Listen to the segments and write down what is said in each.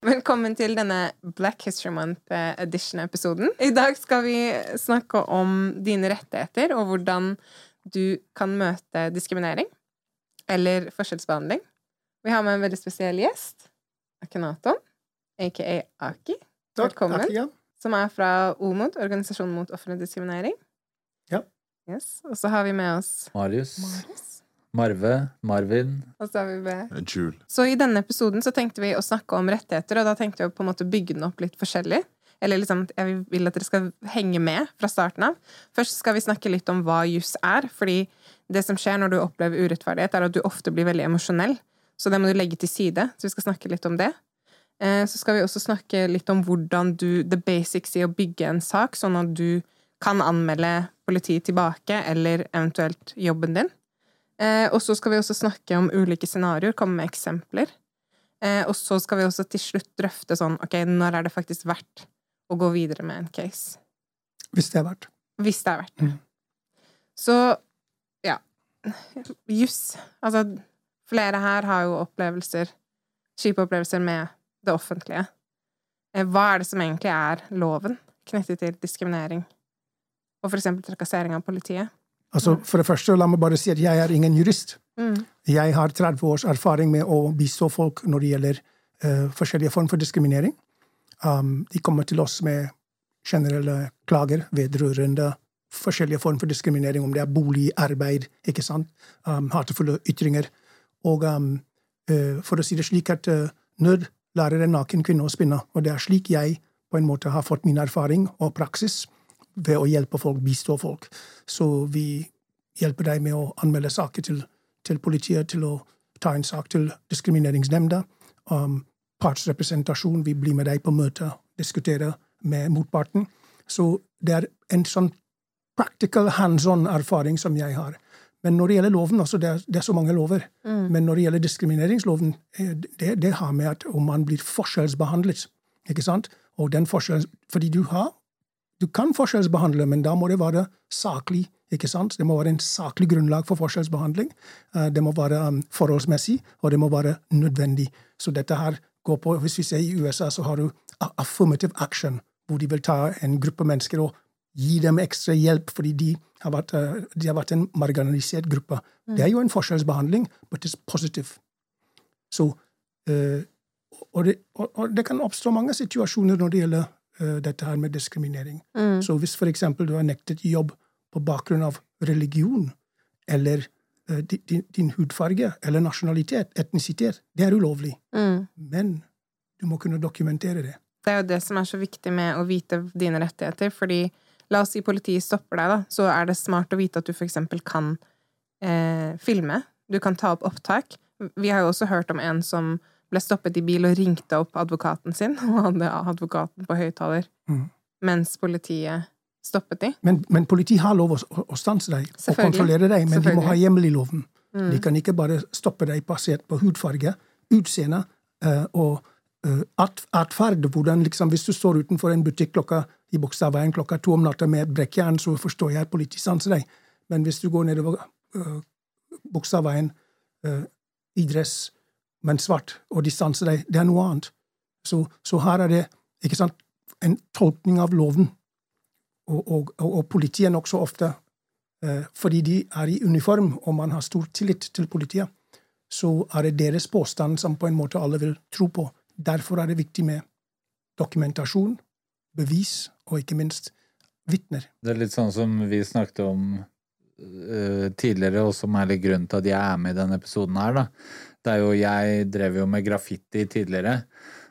Velkommen til denne Black History Month edition-episoden. I dag skal vi snakke om dine rettigheter og hvordan du kan møte diskriminering eller forskjellsbehandling. Vi har med en veldig spesiell gjest, Akenaton, aka Aki. Velkommen. Takk igjen. Som er fra OMOD, Organisasjonen mot offentlig diskriminering. Ja. Yes. Og så har vi med oss Marius. Marius. Marve. Marvin. Og så har vi B. Jul. Så i denne episoden så tenkte vi å snakke om rettigheter, og da tenkte vi å på en måte bygge den opp litt forskjellig. Eller liksom, jeg vil at dere skal henge med fra starten av. Først skal vi snakke litt om hva juss er, fordi det som skjer når du opplever urettferdighet, er at du ofte blir veldig emosjonell. Så det må du legge til side. Så vi skal snakke litt om det. Eh, Så skal vi også snakke litt om hvordan du The basics i å bygge en sak, sånn at du kan anmelde politiet tilbake, eller eventuelt jobben din. Eh, og så skal vi også snakke om ulike scenarioer, komme med eksempler. Eh, og så skal vi også til slutt drøfte sånn ok, når er det faktisk verdt å gå videre med en case? Hvis det er verdt. Hvis det er verdt. Mm. Så ja. Juss. Altså, flere her har jo opplevelser, kjipe opplevelser med det offentlige. Eh, Hva er det som egentlig er loven knyttet til diskriminering og for eksempel trakassering av politiet? Altså, for det første, la meg bare si at jeg er ingen jurist. Mm. Jeg har 30 års erfaring med å bistå folk når det gjelder uh, forskjellige former for diskriminering. Um, de kommer til oss med generelle klager vedrørende forskjellige former for diskriminering, om det er bolig, arbeid, ikke sant, um, hatefulle ytringer. Og um, uh, for å si det slik at uh, nød lærer en naken kvinne å spinne, og det er slik jeg på en måte har fått min erfaring og praksis ved å hjelpe folk, bistå folk. Så vi hjelper deg med å anmelde saker til, til politiet, til å ta en sak til diskrimineringsnemnda. Um, partsrepresentasjon, vi blir med deg på møter, diskuterer med motparten. Så det er en sånn practical, hands on-erfaring som jeg har. Men når det gjelder loven, altså det er, det er så mange lover. Men når det gjelder diskrimineringsloven, eh, det, det har med at om man blir forskjellsbehandlet. ikke sant? Og den forskjellen, Fordi du har du kan forskjellsbehandle, men da må det være saklig. ikke sant? Det må være en saklig grunnlag for forskjellsbehandling. Eh, Det må være um, forholdsmessig, og det må være nødvendig. Så dette her går på Hvis vi ser i USA, så har du affirmative action, hvor de vil ta en gruppe mennesker og gi dem ekstra hjelp fordi de har vært, eh, de har vært en marginalisert gruppe. Det er jo en forskjellsbehandling, but it's positive. Så, eh, og, det, og, det kan oppstå mange situasjoner når det gjelder dette her med diskriminering. Mm. Så hvis for eksempel du er nektet jobb på bakgrunn av religion, eller eh, din, din hudfarge, eller nasjonalitet, etnisitet, det er ulovlig. Mm. Men du må kunne dokumentere det. Det er jo det som er så viktig med å vite dine rettigheter, fordi la oss si politiet stopper deg, da, så er det smart å vite at du for eksempel kan eh, filme. Du kan ta opp opptak. Vi har jo også hørt om en som ble stoppet i bil og ringte opp advokaten sin, og hadde advokaten på høyttaler, mm. mens politiet stoppet de. Men, men politiet har lov å, å- å stanse deg og kontrollere deg, men de må ha hjemmel i loven. Mm. De kan ikke bare stoppe deg basert på hudfarge, utseende uh, og uh, atferd. Hvordan liksom, hvis du står utenfor en butikk klokka i Bogstadveien klokka to om natta med brekkjern, så forstår jeg at politiet stanser deg. Men hvis du går nedover uh, Bogstadveien uh, i dress, men svart, og distanse deg, det er noe annet. Så, så her er det ikke sant, en tolkning av loven. Og, og, og, og politiet nokså ofte, eh, fordi de er i uniform, og man har stor tillit til politiet, så er det deres påstand som på en måte alle vil tro på. Derfor er det viktig med dokumentasjon, bevis og ikke minst vitner. Det er litt sånn som vi snakket om uh, tidligere, og som er litt grunnen til at jeg er med i denne episoden her, da. Det er jo Jeg drev jo med graffiti tidligere,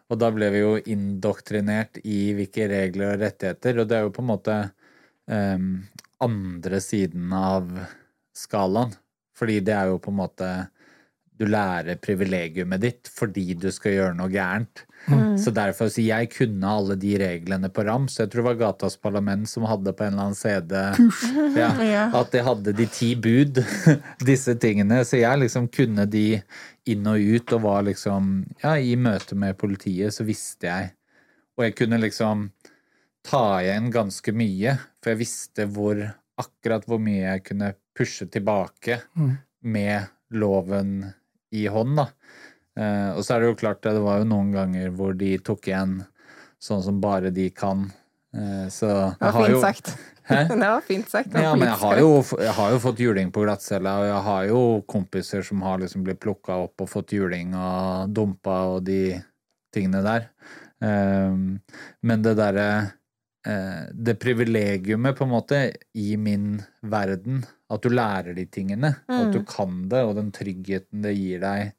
og da ble vi jo indoktrinert i hvilke regler og rettigheter, og det er jo på en måte um, andre siden av skalaen. Fordi det er jo på en måte Du lærer privilegiumet ditt fordi du skal gjøre noe gærent. Mm. Så derfor, så jeg kunne alle de reglene på rams. Jeg tror det var Gatas Parlament som hadde på en eller annen CD ja, at de hadde de ti bud, disse tingene. Så jeg liksom kunne de inn og ut, og var liksom Ja, i møte med politiet så visste jeg Og jeg kunne liksom ta igjen ganske mye, for jeg visste hvor akkurat hvor mye jeg kunne pushe tilbake mm. med loven i hånd, da. Eh, og så er det jo klart, det var jo noen ganger hvor de tok igjen sånn som bare de kan. Eh, så Det var fint sagt. Hæ? Det var fint sagt. Ja, men jeg har, jo, jeg har, jo, fått juling på glattcella, og jeg har jo kompiser som har liksom blitt plukka opp og fått juling og dumpa og de tingene der. Um, men det derre uh, Det privilegiumet, på en måte, i min verden, at du lærer de tingene, mm. at du kan det, og den tryggheten det gir deg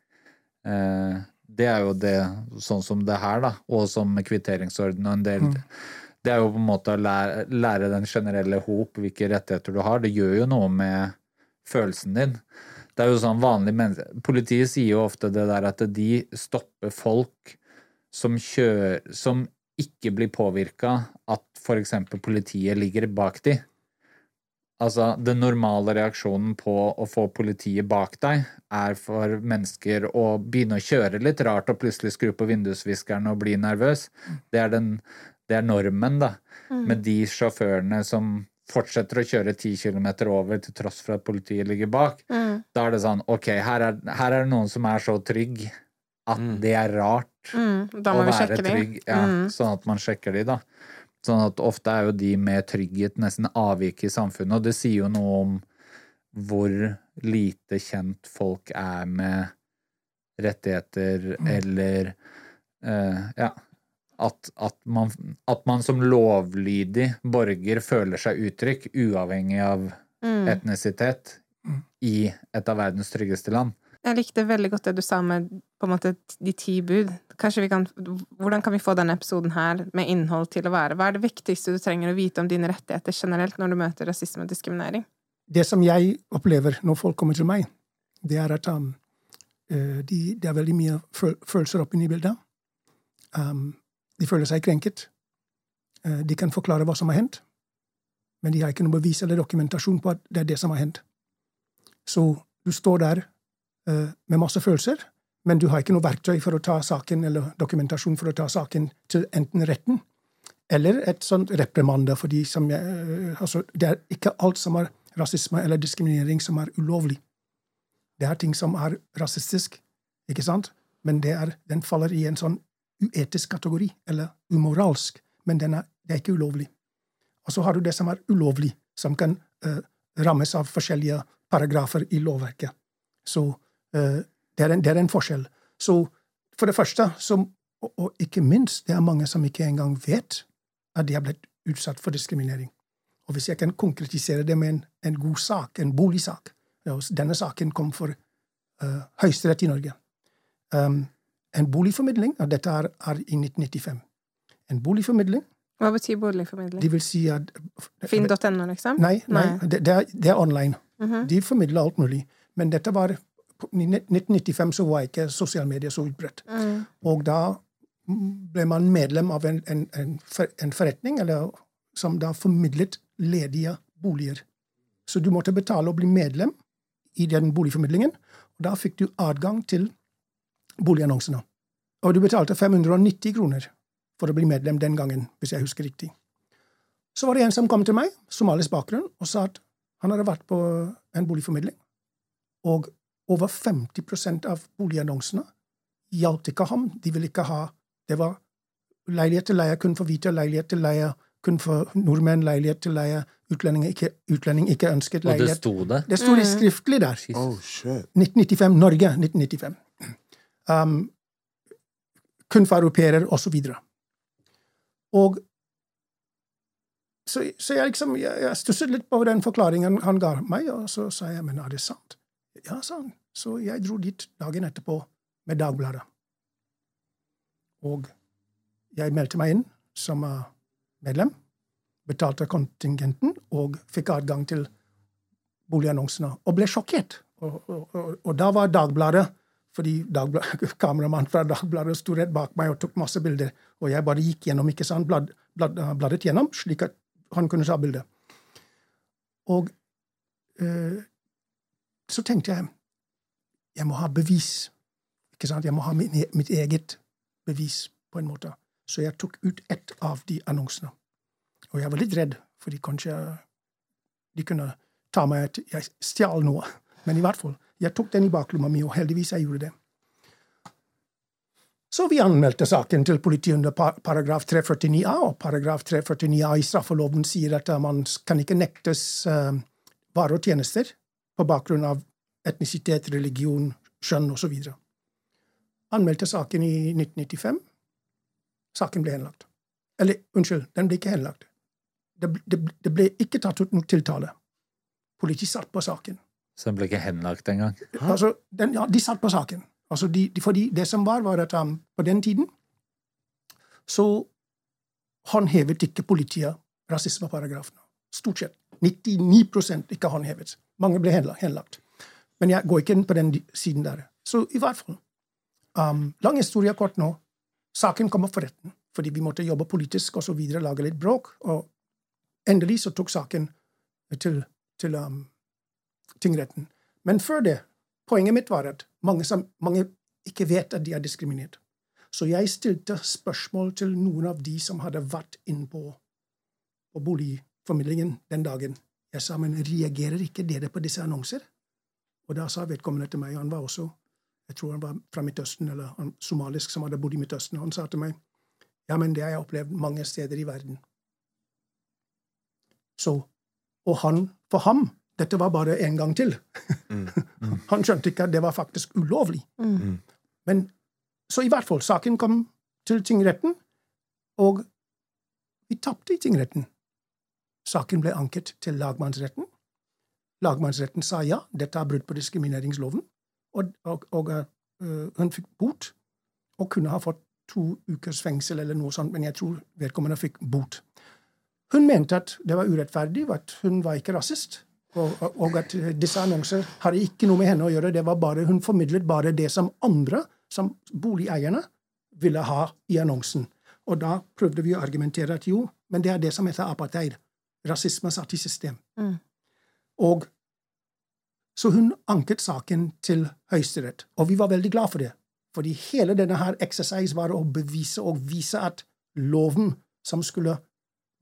Eh, det er jo det, sånn som det her, da, og som kvitteringsorden og en del mm. Det er jo på en måte å lære, lære den generelle hop hvilke rettigheter du har. Det gjør jo noe med følelsen din. Det er jo sånn vanlig menneske Politiet sier jo ofte det der at de stopper folk som kjører Som ikke blir påvirka at f.eks. politiet ligger bak dem Altså, den normale reaksjonen på å få politiet bak deg, er for mennesker å begynne å kjøre litt rart og plutselig skru på vindusviskeren og bli nervøs. Det er, den, det er normen, da. Mm. Med de sjåførene som fortsetter å kjøre ti kilometer over til tross for at politiet ligger bak. Mm. Da er det sånn OK, her er, her er, det noen som er så trygg at mm. det er rart mm. å være trygg. Ja, mm. sånn at man sjekker de, da. Sånn at ofte er jo de med trygghet nesten avvik i samfunnet, og det sier jo noe om hvor lite kjent folk er med rettigheter, mm. eller uh, Ja. At, at, man, at, man, som lovlydig borger føler seg utrygg, uavhengig av mm. etnisitet, mm. i et av verdens tryggeste land. Jeg likte veldig godt det du sa med på en måte de ti bud. Kan, hvordan kan vi få denne episoden her med innhold til å være? Hva er det viktigste du trenger å vite om dine rettigheter generelt når du møter rasisme og diskriminering? Det som jeg opplever når folk kommer til meg, det er at um, eh, de, det er veldig mye følelser oppi bildet. Um, de føler seg krenket. Uh, de kan forklare hva som har hendt, men de har ikke noe bevis eller dokumentasjon på at det er det som har hendt. Så du står der med masse følelser, men du har ikke noe verktøy for å ta saken, eller dokumentasjon for å ta saken til enten retten eller et sånt reprimande for de som jeg, altså, Det er ikke alt som er rasisme eller diskriminering som er ulovlig. Det er ting som er rasistisk, ikke sant? Men er, den faller i en sånn uetisk kategori, eller umoralsk. Men er, det er ikke ulovlig. Og så har du det som er ulovlig, som kan uh, rammes av forskjellige paragrafer i lovverket. Så Eh, det er, en, det er en forskjell. Så for det første, så, og, og, ikke minst, det er mange som ikke engang vet at de har blitt utsatt for diskriminering. Og hvis jeg kan konkretisere det med en, en god sak, en boligsak Denne saken kom for uh, Høyesterett i Norge. Um, en boligformidling, og dette er, er, i 1995. En boligformidling Hva betyr boligformidling? De vil si at Finn.no, liksom? Nei, nei, nei. Det, det, er, det, er, online. Mm -hmm. De formidler alt mulig. Men dette var i 1995 så var ikke sosiale medier så utbredt. Mm. Og da ble man medlem av en, en, en, forretning eller, som da formidlet ledige boliger. Så du måtte betale og bli medlem i den boligformidlingen. Og da fikk du adgang til boligannonsene. Og du betalte 590 kroner for å bli medlem den gangen, hvis jeg husker riktig. Så var det en som kom til meg, somalisk bakgrunn, og sa at han hadde vært på en boligformidling. Og over 50% av boligannonsene gjaldt ikke ham. De ville ikke ha Det var leilighet til leie kun for hvite, leilighet til leie kun for nordmenn, leilighet til leie utlending ikke, utlending ikke ønsket Og det sto det? Det sto det skriftlig der. Oh shit. 1995. Norge 1995. Um, kun for europeere, og så videre. Og så, så jeg liksom, jeg, jeg stusset litt på den forklaringen han ga meg, og så sa jeg men er det sant? Ja, sa han. Så jeg dro dit dagen etterpå med Dagbladet. Og jeg meldte meg inn som uh, medlem, betalte kontingenten og fikk adgang til boligannonsene, og ble sjokkert. Og, og, og, og da var Dagbladet fordi kameramannen fra Dagbladet sto rett bak meg og tok masse bilder. Og jeg bare gikk gjennom, ikke sant, blad, blad, bladet gjennom, slik at han kunne ta bilde. Og eh, så tenkte jeg jeg må ha bevis. ikke sant, Jeg må ha min, e- mitt eget bevis, på en måte. Så jeg tok ut ett av de annonsene. Og jeg var litt redd, fordi kanskje de kunne ta meg at jeg stjal noe. Men i hvert fall, jeg tok den i baklomma mi, og heldigvis jeg gjorde det. Så vi anmeldte saken til politiet under paragraf 349a, og paragraf 349a i straffeloven sier at eh, man kan ikke nektes uh, varer og tjenester på bakgrunn av etnisitet, religion, skjønn osv. Anmeldte saken i 1995. Saken ble henlagt. Eller, unnskyld, den ble ikke henlagt. Det, det, det ble ikke tatt ut noen tiltale. Politiet satt på saken. Så den ble ikke henlagt engang? Altså, den, ja, de satt på saken. Altså, de, de, fordi det som var, var at um, på den tiden så håndhevet ikke politiet rasismeparagrafene. Stort sett. 99% ikke håndhevet. Mange ble henlagt. Men jeg går ikke inn på den siden der. Så i hvert fall. Um, lang historie kort nå. Saken kommer for retten fordi vi måtte jobbe politisk og så videre, lage litt bråk. Og endelig så tok saken til, til um, tingretten. Men før det, poenget mitt var at mange, mange ikke vet at de er diskriminert. Så jeg stilte spørsmål til noen av de som hadde vært inne på, på boligformidlingen den dagen. Jeg sa, men reagerer ikke dere på disse annonser? Og da sa vedkommende til meg, han var også, jeg tror han var fra Midtøsten, eller han, somalisk som hadde bodd i Midtøsten, og han sa til meg, ja, men det har jeg opplevd mange steder i verden. Så, og han, for ham, dette var bare en gang til. han skjønte ikke at det var faktisk ulovlig. Men så i hvert fall, saken kom til tingretten, og vi tapte i tingretten. Saken ble anket til lagmannsretten. Lagmannsretten sa ja, dette er brudd på diskrimineringsloven, og, og, og uh, hun fikk bot, og kunne ha fått to ukers fengsel eller noe sånt, men jeg tror vedkommende fikk bot. Hun mente at det var urettferdig, at hun var ikke rasist, og, og, at disse annonser hadde ikke noe med henne å gjøre. det var bare, Hun formidlet bare det som andre, som boligeierne, ville ha i annonsen. Og da prøvde vi å argumentere at jo, men det er det som heter apartheid. Rasisme satt i system. Og så hun anket saken til Høyesterett, og vi var veldig glad for det. Fordi hele denne her exercise var å bevise og vise at loven som skulle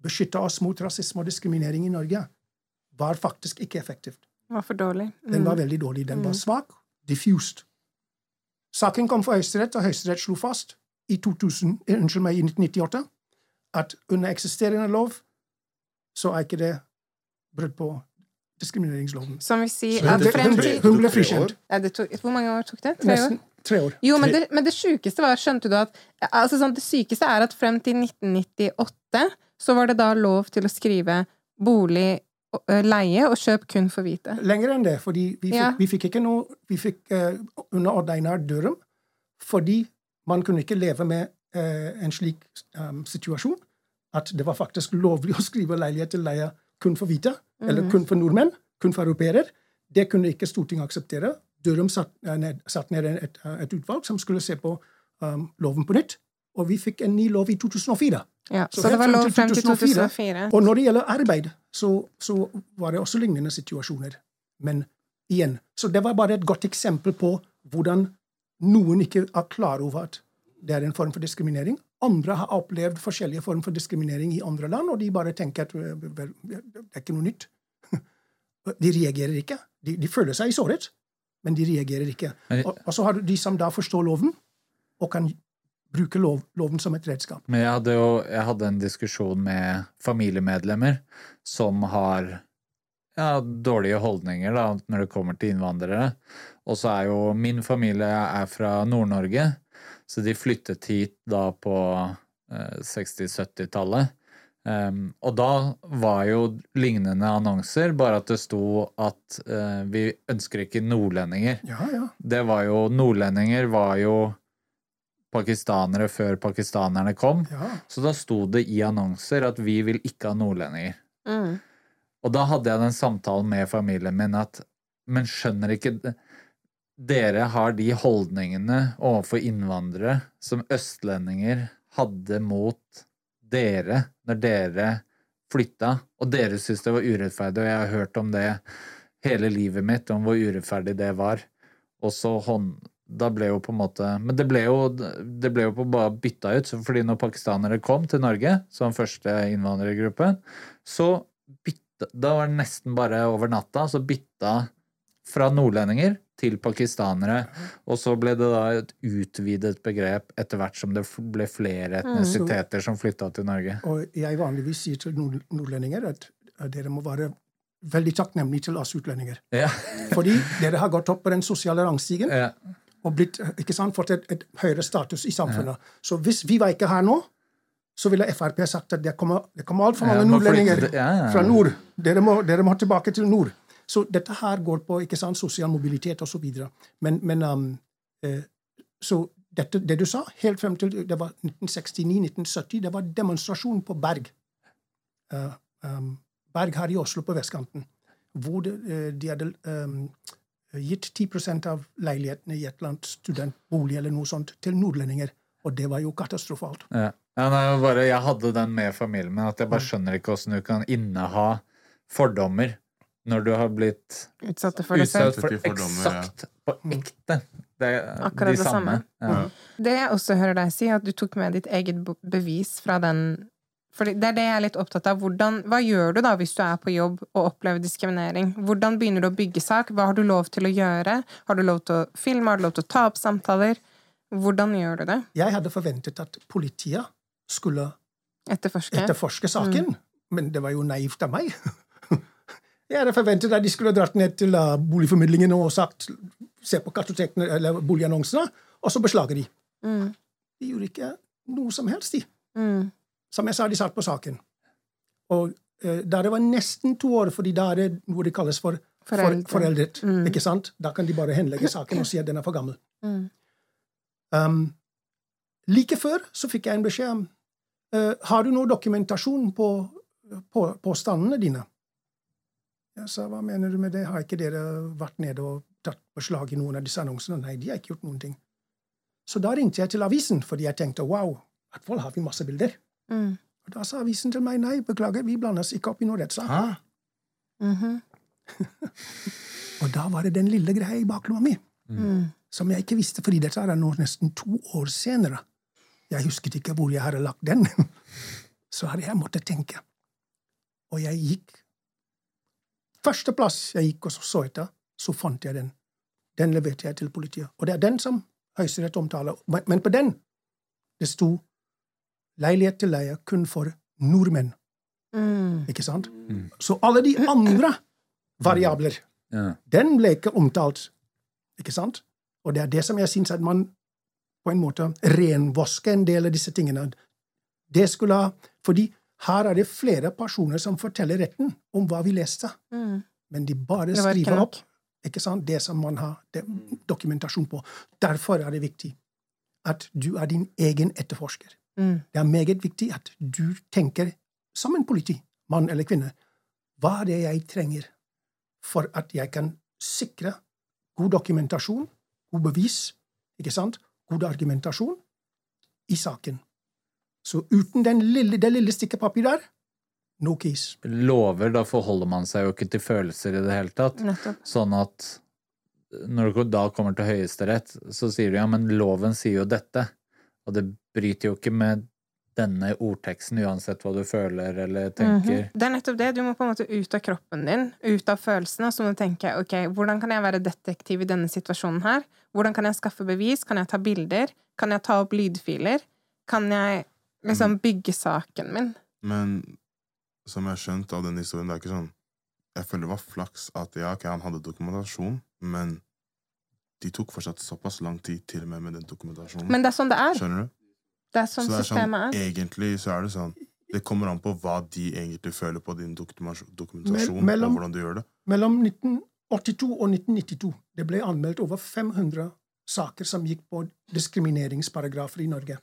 beskytte oss mot rasisme og diskriminering i Norge, var faktisk ikke effektivt. Den var for dårlig. Den var veldig dårlig. Den var svak, diffused. Saken kom for Høyesterett, og Høyesterett slo fast i 2000, eh, unnskyld meg, i 1998 at under eksisterende lov så er ikke det brudd på diskrimineringsloven. Som vil si at frem hun ble- til Hun ble frikjent. Hvor mange år tok det? Tre år? Nesten tre år. Jo, men det, men det sjukeste var, skjønte du at altså sånn, Det sykeste er at frem til 1998 så var det da lov til å skrive bolig, leie og kjøp kun for hvite. Lenger enn det, fordi vi fikk, Ja. vi fikk ikke noe Vi fikk uh, under Odd Einar Dørum fordi man kunne ikke leve med uh, en slik um, situasjon at det var faktisk lovlig å skrive leilighet til leie kun for hvite, eller kun for nordmenn, kun for europeere. Det kunne ikke Stortinget akseptere. Dørum satt eh, ned, satt ned et, et utvalg som skulle se på um, loven på nytt, og vi fikk en ny lov i 2004. Ja, Så så, det var lov frem til 2004. 2004. Og når det gjelder arbeid, så, så var det også lignende situasjoner. Men igjen, så det var bare et godt eksempel på hvordan noen ikke er klar over at det er en form for diskriminering. Andre har opplevd forskjellige former for diskriminering i andre land, og de bare tenker at vel, det er ikke noe nytt. De reagerer ikke. De, de føler seg såret, men de reagerer ikke. Og, og så har du de som da forstår loven, og kan bruke lov, loven som et redskap. Men jeg hadde jo jeg hadde en diskusjon med familiemedlemmer som har ja, dårlige holdninger da, når det kommer til innvandrere. Og så er jo min familie er fra Nord-Norge, så de flyttet hit da på eh, 60-70-tallet. Um, og da var jo lignende annonser, bare at det sto at uh, vi ønsker ikke nordlendinger. Ja, ja. Det var jo Nordlendinger var jo pakistanere før pakistanerne kom. ja. Så da sto det i annonser at vi vil ikke ha nordlendinger. Mm. Og da hadde jeg den samtalen med familien min at Men skjønner ikke Dere har de holdningene overfor innvandrere som østlendinger hadde mot dere når dere flytta, og dere syntes det var urettferdig, og jeg har hørt om det hele livet mitt, om hvor urettferdig det var. Og så hånd... Da ble jo på en måte Men det ble jo, det ble jo bare bytta ut, fordi når pakistanere kom til Norge som første innvandrergruppe, så bytta Da var det nesten bare over natta, så bytta fra nordlendinger til pakistanere. Og så ble det da et utvidet begrep etter hvert som det ble flere etnisiteter som flytta til Norge. Og jeg vanligvis sier til nord nordlendinger at dere må være veldig takknemlige til oss utlendinger. Ja. Fordi dere har gått opp på den sosiale rangstigen Ja. og blitt, ikke sant, fått et, et høyere status i samfunnet. Så hvis vi var ikke her nå, så ville Frp sagt at det kommer, det kommer altfor mange Ja, nordlendinger ja, ja, ja. fra nord. Dere må, dere må tilbake til nord. Så dette her går på ikke sant, sosial mobilitet osv. Men, men um, eh, så dette, det du sa, helt frem til det var 1969-1970, det var demonstrasjon på Berg. Uh, um, Berg her i Oslo, på vestkanten, hvor det, eh, de hadde um, gitt 10 av leilighetene i et eller annet studentbolig eller noe sånt til nordlendinger. Og det var jo katastrofalt. Ja. Ja, nei, bare, jeg hadde den med familien min, at jeg bare skjønner ikke åssen du kan inneha fordommer når du har blitt utsatt for Utsatt for fordommer, eksakt på ekte det, Akkurat de det samme. samme. Ja. Det jeg også hører deg si, er at du tok med ditt eget bevis fra den For det er det jeg er litt opptatt av. Hvordan, hva gjør du da hvis du er på jobb og opplever diskriminering? Hvordan begynner du å bygge sak? Hva har du lov til å gjøre? Har du lov til å filme? Har du lov til å ta opp samtaler? Hvordan gjør du det? Jeg hadde forventet at politiet skulle Etterforske? etterforske saken, men det var jo naivt av meg. Jeg hadde forventet at de skulle dratt ned til boligformidlingen og sagt se på kartotekene eller boligannonsene, og så beslager de. Mm. De gjorde ikke noe som helst, de. Mm. Som jeg sa, de satt på saken. Og eh, da det var nesten to år, fordi da er det noe det kalles for for, Foreldre. foreldet. Mm. Ikke sant? Da kan de bare henlegge saken og si at den er for gammel. Mm. Um, like før så fikk jeg en beskjed om uh, Har du noe dokumentasjon på, på påstandene dine? Jeg sa hva mener du med det? Har ikke dere vært nede og tatt på slag i noen av disse annonsene? Nei, de har ikke gjort noen ting. Så da ringte jeg til avisen, fordi jeg tenkte wow, i hvert fall har vi masse bilder. Mm. Og da sa avisen til meg nei, beklager, vi blander oss ikke opp i noen rettssak. Mm Mhm. Og da var det den lille greia i baklomma mi Mm. som jeg ikke visste, fordi dette er nå nesten to år senere. Jeg husket ikke hvor jeg hadde lagt den. Så hadde jeg måttet tenke. Og jeg gikk Første plass jeg gikk og så så etter, så fant jeg den. Den leverte jeg til politiet. Og det er den som Høyesterett omtaler. Men- Men på den det sto leilighet til leie kun for nordmenn. Mm. Ikke sant? Så alle de andre variabler Ja. den ble ikke omtalt. Ikke sant? Og det er det som jeg syns at man på en måte renvasker en del av disse tingene. Det skulle ha Fordi her er det flere personer som forteller retten om hva vi leste, Mm. men de bare skriver opp ikke sant? det som man har det, dokumentasjon på. Derfor er det viktig at du er din egen etterforsker. Mm. Det er meget viktig at du tenker som en politi, mann eller kvinne. Hva er det jeg trenger for at jeg kan sikre god dokumentasjon, god bevis, ikke sant, god argumentasjon i saken? Så uten den lille, det lille stykket papir der, no case. Lover, da forholder man seg jo ikke til følelser i det hele tatt. Nettopp. Sånn at når du da kommer til Høyesterett, så sier du ja, men loven sier jo dette. Og det bryter jo ikke med denne ordteksten, uansett hva du føler eller tenker. Det er nettopp det. Du må på en måte ut av kroppen din, ut av følelsene, og så må du tenke ok, hvordan kan jeg være detektiv i denne situasjonen her? Hvordan kan jeg skaffe bevis? Kan jeg ta bilder? Kan jeg ta opp lydfiler? Kan jeg liksom bygge saken min? Men som jeg har skjønt av den historien, det er ikke sånn Jeg føler det var flaks at ja, okay, han hadde dokumentasjon, men de tok fortsatt såpass lang tid til og med med den dokumentasjonen. Men det er sånn det er. Skjønner du? Det er sånn så det er sånn, systemet er. egentlig så er det sånn Det kommer an på hva de egentlig føler på din dokumentasjon, dokumentasjon mellom- og hvordan du gjør det. Mellom 1982 og 1992 det ble anmeldt over 500 saker som gikk på diskrimineringsparagrafer i Norge.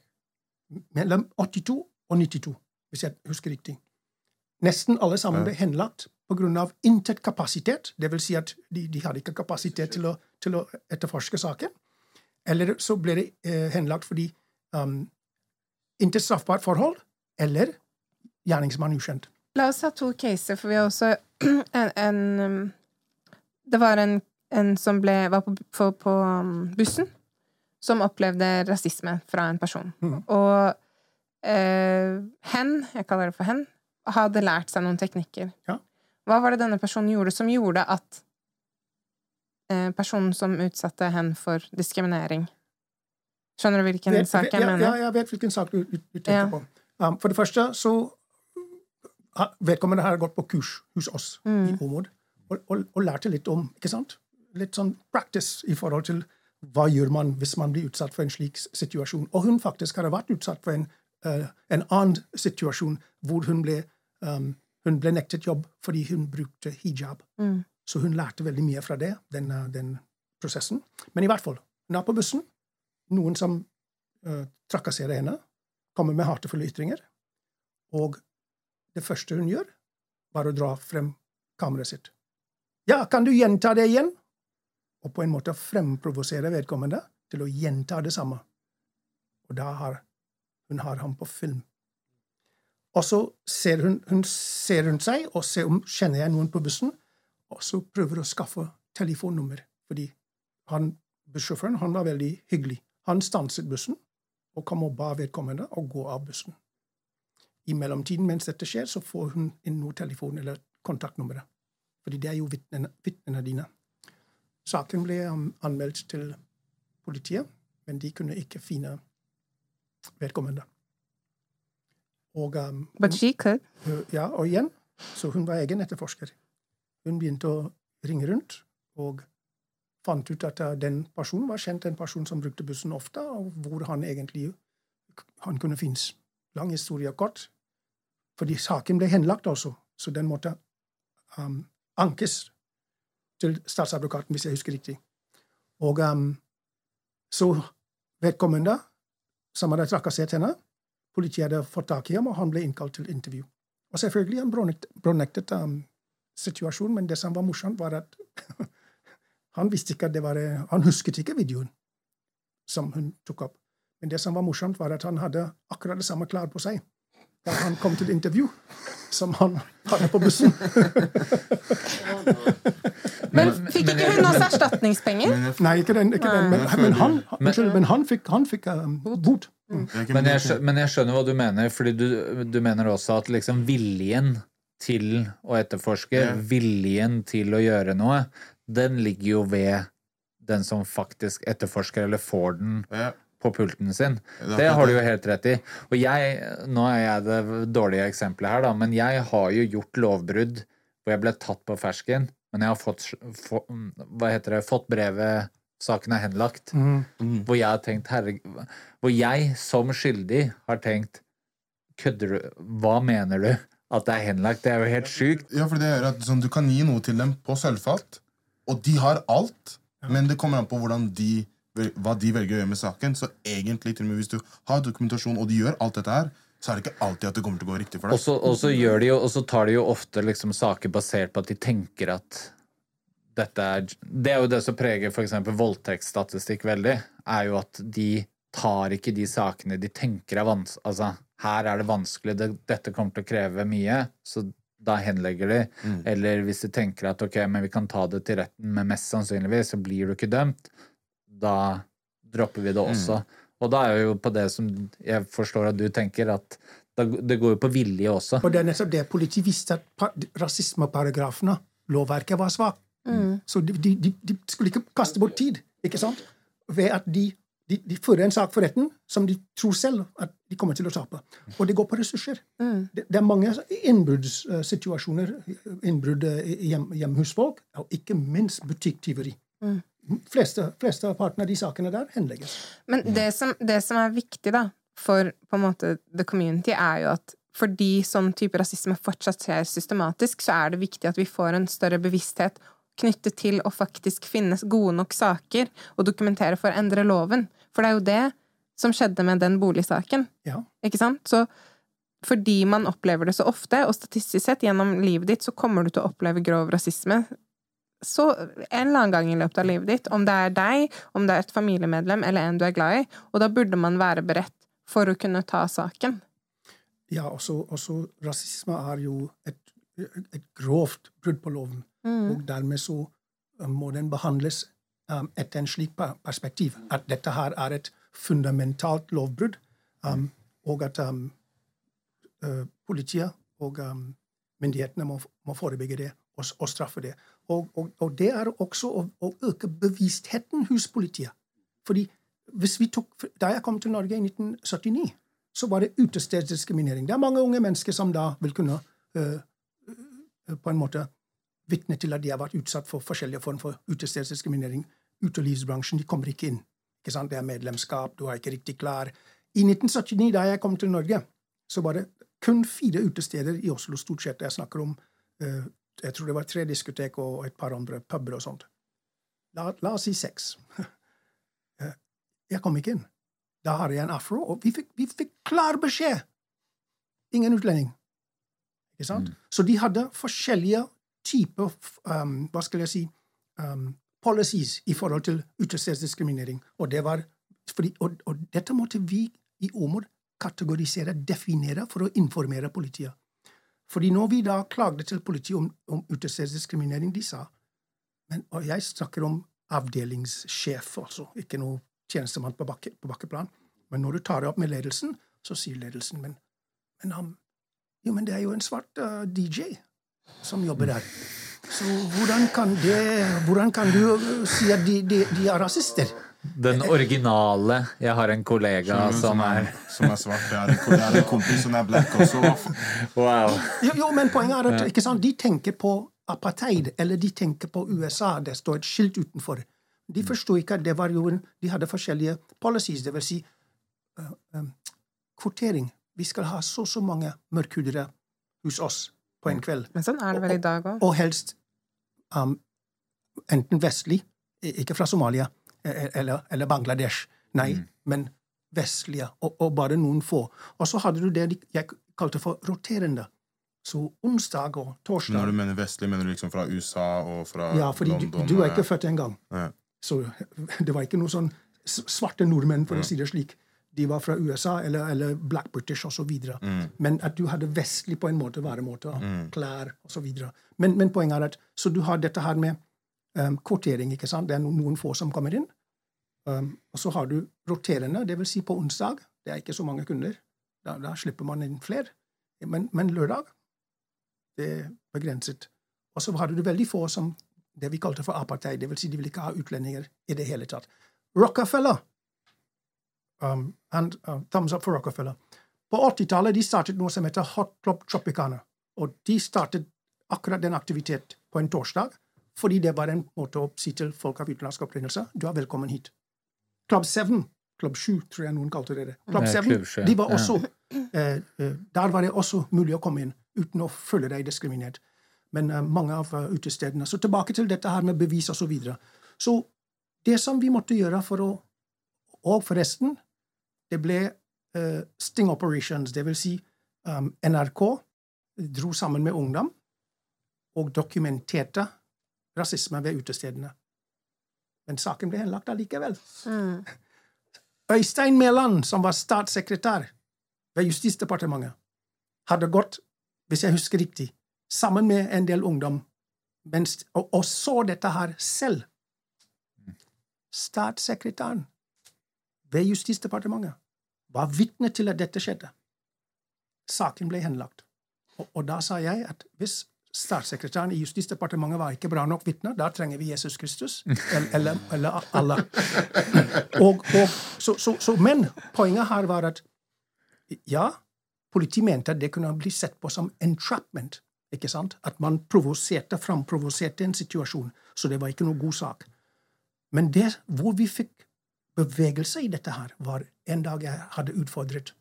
Mellom 82 og 92, hvis jeg husker riktig. Nesten alle sammen ble henlagt på grunn av intet kapasitet. Det vil si at de, de hadde ikke kapasitet til å, til å etterforske saken. Eller så ble det eh, henlagt fordi um, intet straffbart forhold, eller gjerningsmann ukjent. La oss ha to caser, for vi har også en, en um, Det var en, en som ble, var på, på, på um, bussen, som opplevde rasisme fra en person. Mm. Og eh, hen, jeg kaller det for hen, hadde lært seg noen teknikker. Ja. Hva var det denne personen gjorde som gjorde at eh, personen som utsatte hen for diskriminering Skjønner du hvilken Vet- sak jeg ja, mener? Ja, jeg vet hvilken sak du, du, du tenker Ja. på. Um, for det første så Vedkommende har gått på kurs hos oss Mm. i Omod og, og, og lærte litt om ikke sant? Litt sånn practice i forhold til hva gjør man hvis man blir utsatt for en slik situasjon. Og hun faktisk hadde vært utsatt for en, uh, en annen situasjon hvor hun ble, um, hun ble nektet jobb fordi hun brukte hijab. Mm. Så hun lærte veldig mye fra det, den, eh, den prosessen. Men i hvert fall, hun er på bussen. Noen som uh, trakasserer henne, kommer med hatefulle ytringer. Og det første hun gjør, var å dra frem kameraet sitt. Ja, kan du gjenta det igjen? Og på en måte fremprovosere vedkommende til å gjenta det samme. Og da har hun har ham på film. Og så ser hun, hun ser rundt seg og ser om kjenner jeg noen på bussen, og så prøver å skaffe telefonnummer. Fordi han, bussjåføren han var veldig hyggelig. Han stanset bussen og kom og ba vedkommende å gå av bussen. I mellomtiden mens dette skjer, så får hun inn noe telefon eller kontaktnummeret. Fordi det er jo vitnene, dine. Saken ble anmeldt til politiet, men de kunne ikke finne vedkommende. Og um. Uh, Ja, og igjen, så hun var egen etterforsker. Hun begynte å ringe rundt, og fant ut at uh, den personen var kjent en person som brukte bussen ofte, og hvor han egentlig han kunne finnes. Lang historie kort. Fordi saken ble henlagt også, så den måtte um, ankes til statsadvokaten, hvis jeg husker riktig. Og um, så vedkommende, som hadde trakassert henne, Politiet hadde fått tak i ham, og han ble innkalt til intervju. Og selvfølgelig han brånektet, brånektet um, situasjonen, men det som var morsomt, var at han visste ikke at det var Han husket ikke videoen som hun tok opp. Men det som var morsomt, var at han hadde akkurat det samme klær på seg da han kom til intervju, som han hadde på bussen. Men fikk ikke hun også erstatningspenger? Nei, ikke den, ikke den men, men han, unnskyld, men han fikk, han fikk um, bot. er Men jeg, men jeg skjønner hva du mener, fordi du, du mener også at liksom viljen til å etterforske, yeah. viljen til å gjøre noe, den ligger jo ved den som faktisk etterforsker, eller får den Ja, på pulten sin. Det har du jo helt rett i. Og jeg, nå er jeg det dårlige eksempelet her, da, men jeg har jo gjort lovbrudd hvor jeg ble tatt på fersken, men jeg har fått, få, hva heter det, fått brevet Saken er henlagt. Mm. Hvor jeg har tenkt, herre Hvor jeg som skyldig har tenkt Kødder du? Hva mener du? At det er henlagt? Det er jo helt sjukt. Ja, for det gjør at sånn, Du kan gi noe til dem på sølvfat, og de har alt, men det kommer an på hvordan de, hva de velger å gjøre med saken. Så egentlig, til og med hvis du har dokumentasjon, og de gjør alt dette her, så er det ikke alltid at det kommer til å gå riktig for deg. og så de tar de jo ofte liksom saker basert på at de tenker at dette er Det er jo det som preger f.eks. voldtektsstatistikk veldig, er jo at de tar ikke de sakene de tenker er vanskelig Altså, her er det vanskelig, det, dette kommer til å kreve mye, så da henlegger de. Mm. Eller hvis de tenker at ok, men vi kan ta det til retten, men mest sannsynligvis så blir du ikke dømt, da dropper vi det også. Og da er jo på det som jeg forstår at du tenker, at det går jo på vilje også. Og det er nettopp det politiet visste at rasismeparagrafene, lovverket, var svakt. Mm. Så de, de, de, skulle ikke kaste bort tid, ikke sant? Ved at de, de, fører en sak for retten som de tror selv at de kommer til å tape. Og det går på ressurser. Mm. Det, det, er mange innbruddssituasjoner, innbrudd hjem, hjemme hos folk, og ikke minst butikktyveri. Mm. Fleste, flesteparten av de sakene der henlegges. Men det som, det som er viktig da, for på en måte the community, er jo at fordi sånn type rasisme fortsatt skjer systematisk, så er det viktig at vi får en større bevissthet knyttet til å faktisk finne gode nok saker og dokumentere for å endre loven. For det er jo det som skjedde med den boligsaken. Ja. Ikke sant? Så fordi man opplever det så ofte, og statistisk sett gjennom livet ditt, så kommer du til å oppleve grov rasisme så en eller annen gang i løpet av livet ditt. Om det er deg, om det er et familiemedlem eller en du er glad i. Og da burde man være beredt for å kunne ta saken. Ja, også, også rasisme er jo et, et grovt brudd på loven. Mm. Og dermed så um, må den behandles um, etter en slik perspektiv. At dette her er et fundamentalt lovbrudd, um, og at um, uh, politiet og myndighetene må, må, forebygge det og, og straffe det. Og, og, og, det er også å, å, øke bevisstheten hos politiet. Fordi hvis vi tok, Da jeg kom til Norge i 1979, så var det utestedsdiskriminering. Det er mange unge mennesker som da vil kunne øh, øh, på en måte vitne til at de har vært utsatt for forskjellige former for utestedsdiskriminering. Utelivsbransjen de kommer ikke inn. Ikke sant? Det er medlemskap, du er ikke riktig klar. I 1979, da jeg kom til Norge, så var det kun fire utesteder i Oslo, stort sett. Jeg snakker om uh, jeg tror det var tre diskotek og et par andre puber og sånt. La, la oss si seks. Eh, jeg kom ikke inn. Da hadde jeg en afro, og vi fikk, vi fikk klar beskjed! Ingen utlending. Ikke sant? Mm. Så de hadde forskjellige typer um, Hva skal jeg si um, policies i forhold til utestedsdiskriminering. Og det var fordi, og, og, dette måtte vi i Omod kategorisere, definere, for å informere politiet. Fordi når vi da klagde til politiet om, om utestedsdiskriminering, de sa men, Og jeg snakker om avdelingssjef, altså, ikke noe tjenestemann på, bakke, på bakkeplan. Men når du tar det opp med ledelsen, så sier ledelsen men, men, um, jo, men det er jo en svart uh, DJ som jobber der. Så hvordan kan, det, hvordan kan du uh, si at de, de, de er rasister? Den originale. Jeg har en kollega som, er Som er svart. Jeg har en, jeg har en kompis som er black også. Wow. Jo, jo, men poenget er at ikke sant, de tenker på apartheid, eller de tenker på USA. Det står et skilt utenfor. De forsto ikke at det var jo en, de hadde forskjellige policies, det vil si uh, um, kvotering. Vi skal ha så og så mange mørkhudede hos oss på en kveld. Men sånn er det vel i dag òg. Og, og helst um, enten vestlig, ikke fra Somalia, eller, eller Bangladesh. Nei, mm. men vestlige, og, og, bare noen få. Og så hadde du det jeg kalte for roterende. Så onsdag og torsdag Når du mener vestlig, mener du liksom fra USA og fra London? Ja, fordi London, du, du er ikke født engang. Ja. Så det var ikke noe sånn svarte nordmenn, for ja. å si det slik. De var fra USA eller, eller Black British osv. Mm. Men at du hadde vestlig på en måte væremåte, mm. klær osv. Men, men poenget er at så du har dette her med um, kvotering. ikke sant? Det er noen få som kommer inn. Um, og så har du roterende, vil si på onsdag. Det er ikke så mange kunder. Da, da slipper man inn flere. Men, men, lørdag det er begrenset. Og så hadde du veldig få som det vi kalte for apartheid. Vil si de vil ikke ha utlendinger i det hele tatt. Rockefeller um, and, uh, Thumbs up for Rockefeller. På 80-tallet de startet noe som heter Hot Club Tropicana. Og de startet akkurat den aktivitet på en torsdag fordi det var en måte å si til folk av utenlandsk opprinnelse du er velkommen hit. Club 7, Club 7 tror jeg noen kalte det. Club 7, de var også, eh, eh, Der var det også mulig å komme inn uten å føle deg diskriminert. Men eh, mange av uh, utestedene Så tilbake til dette her med bevis og Så, videre. så det som vi måtte gjøre for å Og forresten, det ble eh, sting operations, det vil si um, NRK dro sammen med ungdom og dokumenterte rasisme ved utestedene. Men saken ble henlagt allikevel. Mm. Øystein Mæland, som var statssekretær ved Justisdepartementet, hadde gått, hvis jeg husker riktig, sammen med en del ungdom mens, og, og, så dette her selv. Statssekretæren ved Justisdepartementet var vitne til at dette skjedde. Saken ble henlagt. Og, og da sa jeg at hvis statssekretæren i Justisdepartementet var ikke bra nok vitner. da trenger vi Jesus Kristus. Eller, eller, Allah. Og, og, så, så, så, men poenget her var at ja, politiet mente at det kunne bli sett på som entrapment. ikke sant? At man provoserte framprovoserte en situasjon. Så det var ikke noe god sak. Men det hvor vi fikk bevegelse i dette her, var en dag jeg hadde utfordret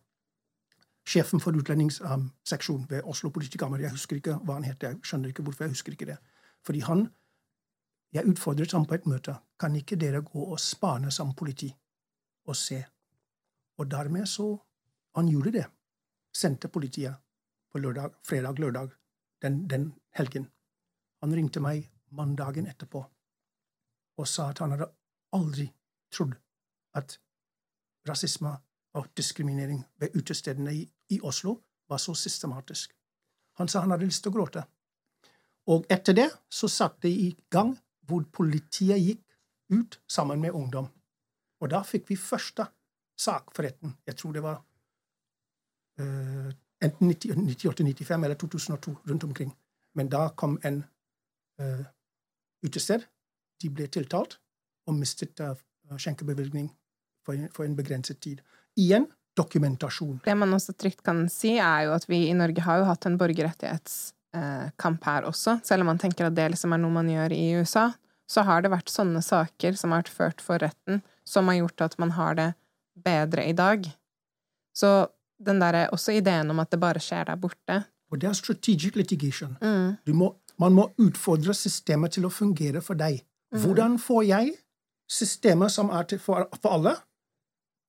sjefen for utlendingsseksjonen ved Oslo politikammer. Jeg husker ikke hva han het. Jeg skjønner ikke hvorfor jeg husker ikke det. Fordi han Jeg utfordret ham på et møte. Kan ikke dere gå og spane som politi og se? Og dermed så Han gjorde det. Sendte politiet på lørdag, fredag, lørdag den, den helgen. Han ringte meg mandagen etterpå og sa at han hadde aldri trodd at rasisme og diskriminering ved utestedene i, i Oslo var så systematisk. Han sa han hadde lyst til å gråte. Og etter det så satte de i gang hvor politiet gikk ut sammen med ungdom. Og da fikk vi første sak for retten. Jeg tror det var uh, enten 98-95 eller 2002, rundt omkring. Men da kom en uh, utested. De ble tiltalt og mistet uh, skjenkebevilgning for for en begrenset tid. Igjen dokumentasjon. Det man også trygt kan si, er jo at vi i Norge har jo hatt en borgerrettighetskamp her også. Selv om man tenker at det liksom er noe man gjør i USA, så har det vært sånne saker som har vært ført for retten, som har gjort at man har det bedre i dag. Så den derre også ideen om at det bare skjer der borte Og det er strategic litigation. mm. Må, man må utfordre systemet til å fungere for deg. Mm. Hvordan får jeg systemet som er til for, for alle,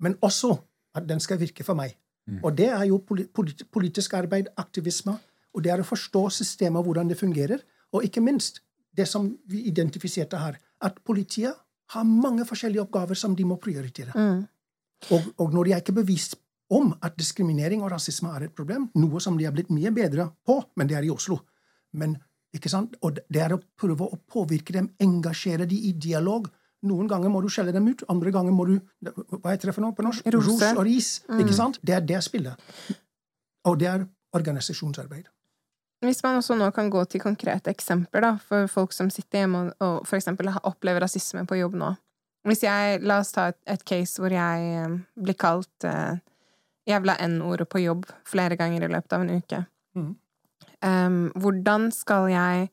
men også at den skal virke for meg? Mm. Og det er jo polit, politisk arbeid, aktivisme, og det er å forstå systemet, hvordan det fungerer, og ikke minst det som vi identifiserte her, at politiet har mange forskjellige oppgaver som de må prioritere. Mm. Og, og når de er ikke bevist om at diskriminering og rasisme er et problem, noe som de er blitt mye bedre på, men det er i Oslo. Men, ikke sant? Og det er å prøve å påvirke dem, engasjere dem i dialog. Noen ganger må du skjelle dem ut, andre ganger må du Hva heter det for noe på norsk? Rose. Ros og ris. Mm. Ikke sant? Det er det spillet. Og det er organisasjonsarbeid. Hvis man også nå kan gå til konkrete eksempler da, for folk som sitter hjemme og, og for eksempel opplever rasisme på jobb nå. Hvis jeg, La oss ta et, et case hvor jeg um, blir kalt uh, jævla N-ordet på jobb flere ganger i løpet av en uke. Mm. Um, hvordan skal jeg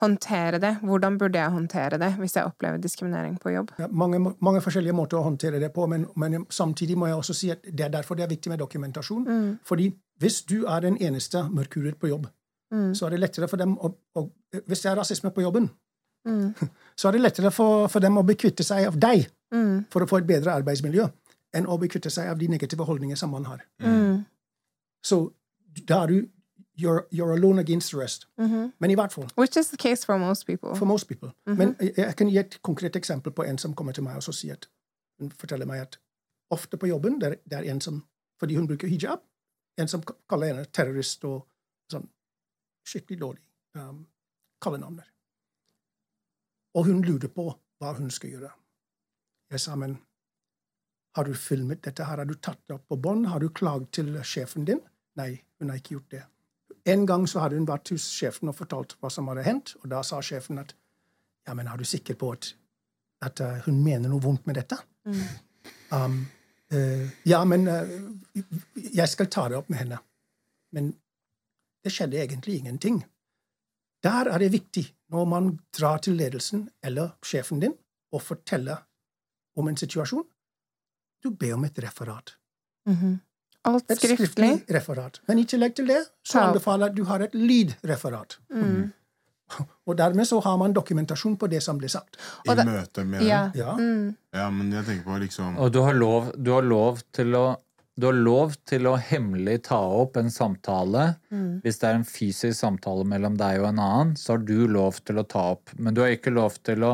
håndtere det? Hvordan burde jeg håndtere det hvis jeg opplever diskriminering på jobb? Ja, mange, mange, forskjellige måter å håndtere det på, men, men, samtidig må jeg også si at det er derfor det er viktig med dokumentasjon. Mm. Fordi hvis du er den eneste mørkhudet på jobb, Mm. så er det lettere for dem å, å Hvis det er rasisme på jobben, Mm. så er det lettere for, for dem å bekvitte seg av deg Mm. for å få et bedre arbeidsmiljø, enn å bekvitte seg av de negative holdningene som man har. Mm. Så da er du you're, you're alone against the rest. Mhm. Men i hvert fall Which is the case for most people. for most people. Mhm. Men jeg, jeg kan gi et konkret eksempel på en som kommer til meg og så sier at, hun forteller meg at ofte på jobben det er, det er en som fordi hun bruker hijab, en som kaller henne terrorist og sånn skikkelig dårlig um, kallenavner. Og hun lurer på hva hun skal gjøre. Jeg sa, men har du filmet dette her? Har du tatt det opp på bånd? Har du klaget til sjefen din? Nei, hun har ikke gjort det. En gang så hadde hun vært hos sjefen og fortalt hva som hadde hendt, og da sa sjefen at ja, men er du sikker på at, at uh, hun mener noe vondt med dette? Mm. Um, uh, ja, men uh, jeg skal ta det opp med henne. Men det skjedde egentlig ingenting. Der er det viktig, når man drar til ledelsen eller sjefen din og forteller om en situasjon, du ber om et referat. Mhm. Alt Et skriftlig. skriftlig referat. Men i tillegg til det så anbefaler jeg at du har et lydreferat. Mm. Og dermed så har man dokumentasjon på det som blir sagt. I møte med Ja. Ja. Mm. Ja, men jeg tenker på liksom Og du har lov, du har lov til å du har lov til å hemmelig ta opp en samtale. Mm. Hvis det er en fysisk samtale mellom deg og en annen, så har du lov til å ta opp. Men du har ikke lov til å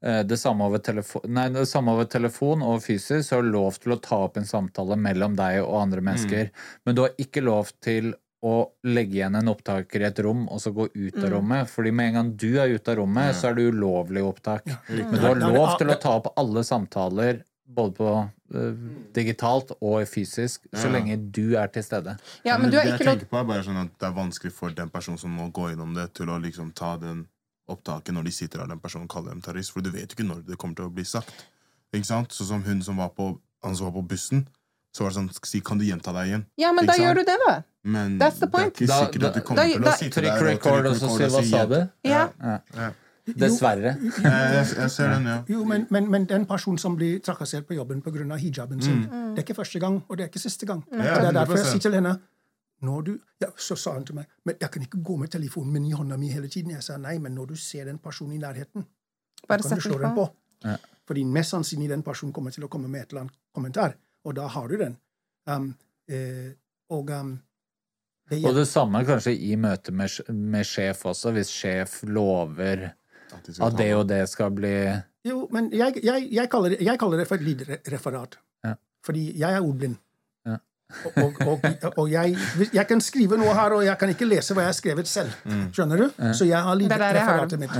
det samme, over telefon, nei, det samme over telefon og fysisk, så har du lov til å ta opp en samtale mellom deg og andre mennesker. Men du har ikke lov til å legge igjen en opptaker i et rom og så gå ut av Mm. rommet. Fordi med en gang du er ute av rommet, Ja. så er det ulovlig opptak. Men du har lov til å ta opp alle samtaler både på eh, digitalt og fysisk, så Ja. lenge du er til stede. Ja, men du har det jeg tenker på er bare sånn at Det er vanskelig for den personen som må gå innom det, til å liksom ta den opptaket når de sitter der den personen kaller dem terrorist. For du vet jo ikke når det kommer til å bli sagt. Ikke sant? Sånn som hun som var på, han som var på bussen. Så var det sånn Si, kan du gjenta deg igjen? Ja, men Ikke da sant? gjør du det, da. Men That's the det er point. sikkert Da- da, at du kommer da- til å sitte der og trykke record, og si hva sa du? Ja. Ja. Dessverre. Jeg, jeg, jeg ser den, ja. Jo, men, men, men den personen som blir trakassert på jobben pga. hijaben sin, Mm. det er ikke første gang, og det er ikke siste gang. Ja, og det er derfor jeg sier til henne når du, ja, Så sa han til meg men jeg kan ikke gå med telefonen min i hånda mi hele tiden. Jeg sa nei, men når du ser den personen i nærheten, Bare kan du slå den på. på. Ja. Fordi mest sannsynlig den personen kommer til å komme med et eller annet kommentar, og da har du den. Um, eh, og um, det Og det samme kanskje i møte med, med sjef også, hvis sjef lover At de at det og det skal bli Jo, men jeg, jeg, jeg, kaller, det, jeg kaller det for et lydreferat. Ja. Fordi jeg er ordblind. Og, og, og, og jeg, jeg kan skrive noe her, og jeg kan ikke lese hva jeg har skrevet selv. Skjønner du? Så jeg har litt er lydreferatet mitt.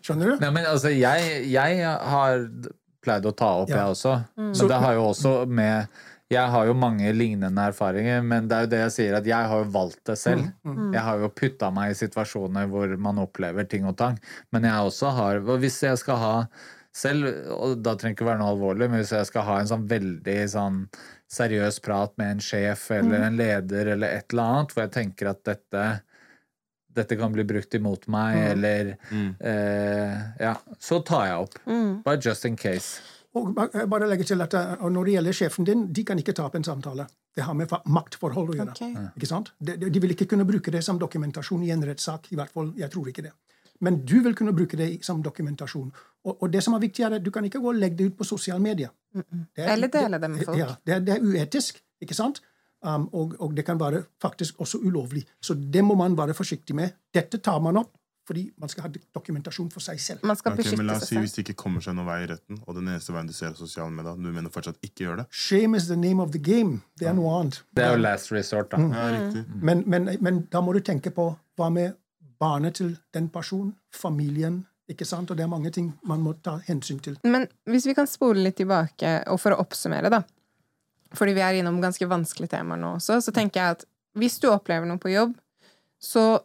Skjønner du? Nei, men altså, jeg, jeg har pleid å ta opp, Ja. jeg også. Mm. Men det har jo også med Jeg har jo mange lignende erfaringer, men det er jo det jeg sier, at jeg har jo valgt det selv. Mm. Jeg har jo putta meg i situasjoner hvor man opplever ting og tang. Men jeg også har Hvis jeg skal ha selv, og da trenger det ikke være noe alvorlig, men hvis jeg skal ha en sånn veldig sånn seriøs prat med en sjef Mm. eller en leder eller et eller annet, hvor jeg tenker at dette dette kan bli brukt imot meg, eller eh, Ja, så tar jeg opp. Mm. Bare just in case. Og bare legge til at eh, Når det gjelder sjefen din, de kan ikke ta opp en samtale. Det har med maktforhold å gjøre. Okay. Ikke sant? De, de de vil ikke kunne bruke det som dokumentasjon i en rettssak. i hvert fall, Jeg tror ikke det. Men du vil kunne bruke det som dokumentasjon. Og, og det som er viktig, er at du kan ikke gå og legge det ut på sosiale medier. Det er- Eller dele det med folk. Ja, det, er, det er uetisk, ikke sant? Um, og, og det kan være faktisk også ulovlig. Så det må man være forsiktig med. Dette tar man opp fordi man skal ha dokumentasjon for seg selv. Man skal Ok, men la oss si Hvis det ikke kommer seg noen vei i retten, og den eneste veien du ser er sosiale medier, du mener fortsatt ikke gjør det? Shame is the name of the game. Det er noe annet. Det er jo last resort, da. Ja, riktig. Men, men, men da må du tenke på hva med barnet til den personen, familien, ikke sant? Og det er mange ting man må ta hensyn til. Men hvis vi kan spole litt tilbake, og for å oppsummere, da Fordi vi er innom ganske vanskelige temaer nå også, så tenker jeg at hvis du opplever noe på jobb, så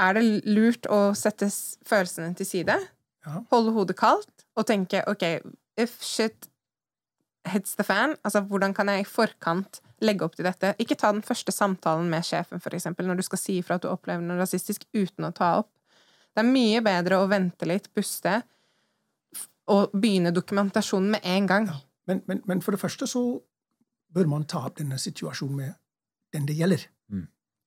er det lurt å sette følelsene til side, Ja. holde hodet kaldt og tenke OK, if shit hits the fan, altså hvordan kan jeg i forkant legge opp til dette? Ikke ta den første samtalen med sjefen, for eksempel, når du skal si ifra at du opplever noe rasistisk, uten å ta opp. Det er mye bedre å vente litt, puste, og begynne dokumentasjonen med en gang. Men, men, men for det første så bør man ta opp denne situasjonen med den det gjelder.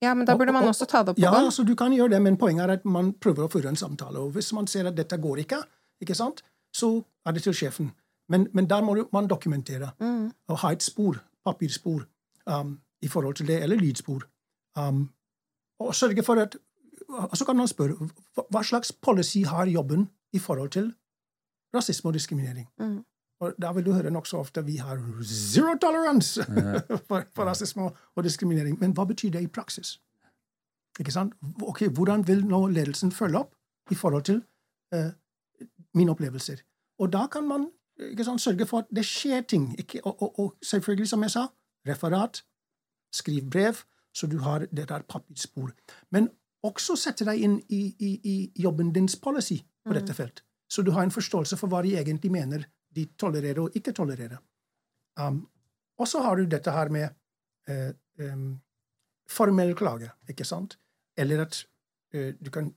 Ja, men da burde man Og- og- også ta det opp på Ja, gang. altså du kan gjøre det, men poenget er at man prøver å føre en samtale. Og hvis man ser at dette går ikke, ikke sant, så er det til sjefen. Men, men der må man dokumentere Mm. og ha et spor, papirspor, um, i forhold til det, eller lydspor. Um, og sørge for at Og så kan man spørre hva- slags policy har jobben i forhold til rasisme og diskriminering. Mm. Og da vil du høre nokså ofte vi har zero tolerance for, for rasisme og diskriminering. Men hva betyr det i praksis? Ikke sant? Ok, Hvordan vil nå ledelsen følge opp i forhold til uh, mine opplevelser? Og da kan man sørge for at det skjer ting. Ikke, og, og, og selvfølgelig, som jeg sa, referat, skriv brev, så du har det der papirspor. Men også sette deg inn i, i, i jobben dins policy på dette felt. Så du har en forståelse for hva de egentlig mener de tolererer og ikke tolererer. Um, og så har du dette her med eh, um, formell klage, ikke sant? Eller at eh, du kan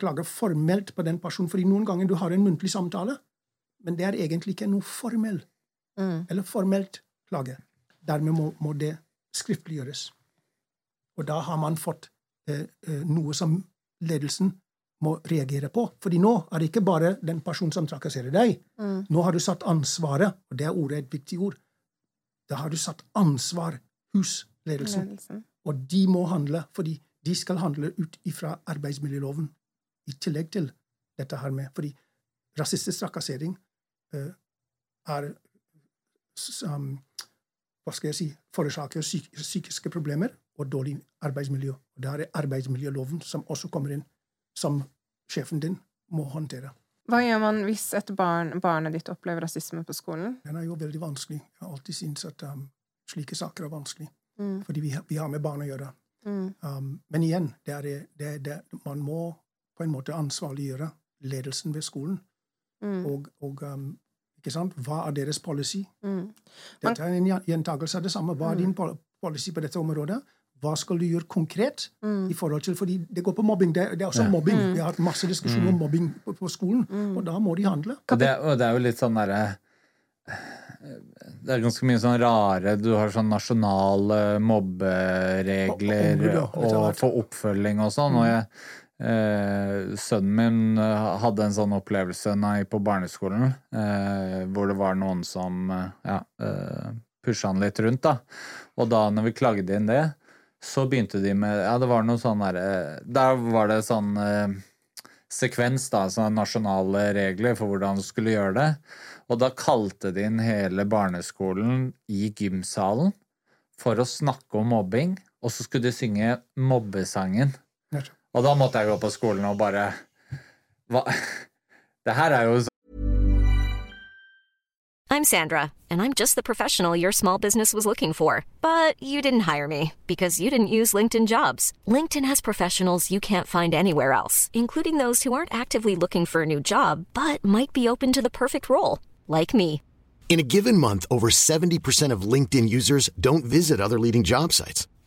klage formelt på den personen, fordi noen ganger du har en muntlig samtale, men det er egentlig ikke noe formell Mm. eller formelt klage. Dermed må, må det skriftliggjøres. Og da har man fått eh, eh, noe som ledelsen må reagere på. Fordi nå er det ikke bare den personen som trakasserer deg. Mm. Nå har du satt ansvaret, og det er ordet et viktig ord. Da har du satt ansvar hos ledelsen. Ledelsen. Og de må handle, fordi de skal handle ut ifra arbeidsmiljøloven. I tillegg til dette her med Fordi rasistisk trakassering er s- um, Hva skal jeg si Forårsaker psykiske problemer og dårlig arbeidsmiljø. Og Der er arbeidsmiljøloven som også kommer inn, som sjefen din må håndtere. Hva gjør man hvis et barn, barnet ditt opplever rasisme på skolen? Den er jo veldig vanskelig. Jeg har alltid syntes at um, slike saker er vanskelig. Mm. Fordi vi, har- vi har med barn å gjøre. Mm. Um, men igjen, det er det, det, det, man må på en måte ansvarliggjøre ledelsen ved skolen. Mm. Og, og um, ikke sant? Hva er deres policy? Mm. Dette er en gjentakelse av det samme. Hva er din policy på dette området? Hva skal du gjøre konkret? Mm. i forhold til, fordi Det går på mobbing. Det, det er også mobbing. Vi har hatt masse diskusjon om mobbing på, på skolen, Mm. og da må de handle. Og det, og det er jo litt sånn derre Det er ganske mye sånn rare Du har sånn nasjonale mobberegler og, ja, og for oppfølging og sånn. Og jeg, eh, sønnen min eh, hadde en sånn opplevelse nei, på barneskolen, eh, hvor det var noen som eh, ja, eh, pusha han litt rundt, da. Og da når vi klagde inn det, så begynte de med Ja, det var noe sånn derre Der var det sånn eh, sekvens, da, sånne nasjonale regler for hvordan du skulle gjøre det. Og da kalte de inn hele barneskolen i gymsalen for å snakke om mobbing, og så skulle de synge mobbesangen. Nettopp. Og da måtte jeg gå på skolen og bare Hva Det her er jo I'm Sandra, and I'm just the professional your small business was looking for. But you didn't hire me because you didn't use LinkedIn jobs. LinkedIn has professionals you can't find anywhere else, including those who aren't actively looking for a new job but might be open to the perfect role, like me. In a given month, over 70% of LinkedIn users don't visit other leading job sites.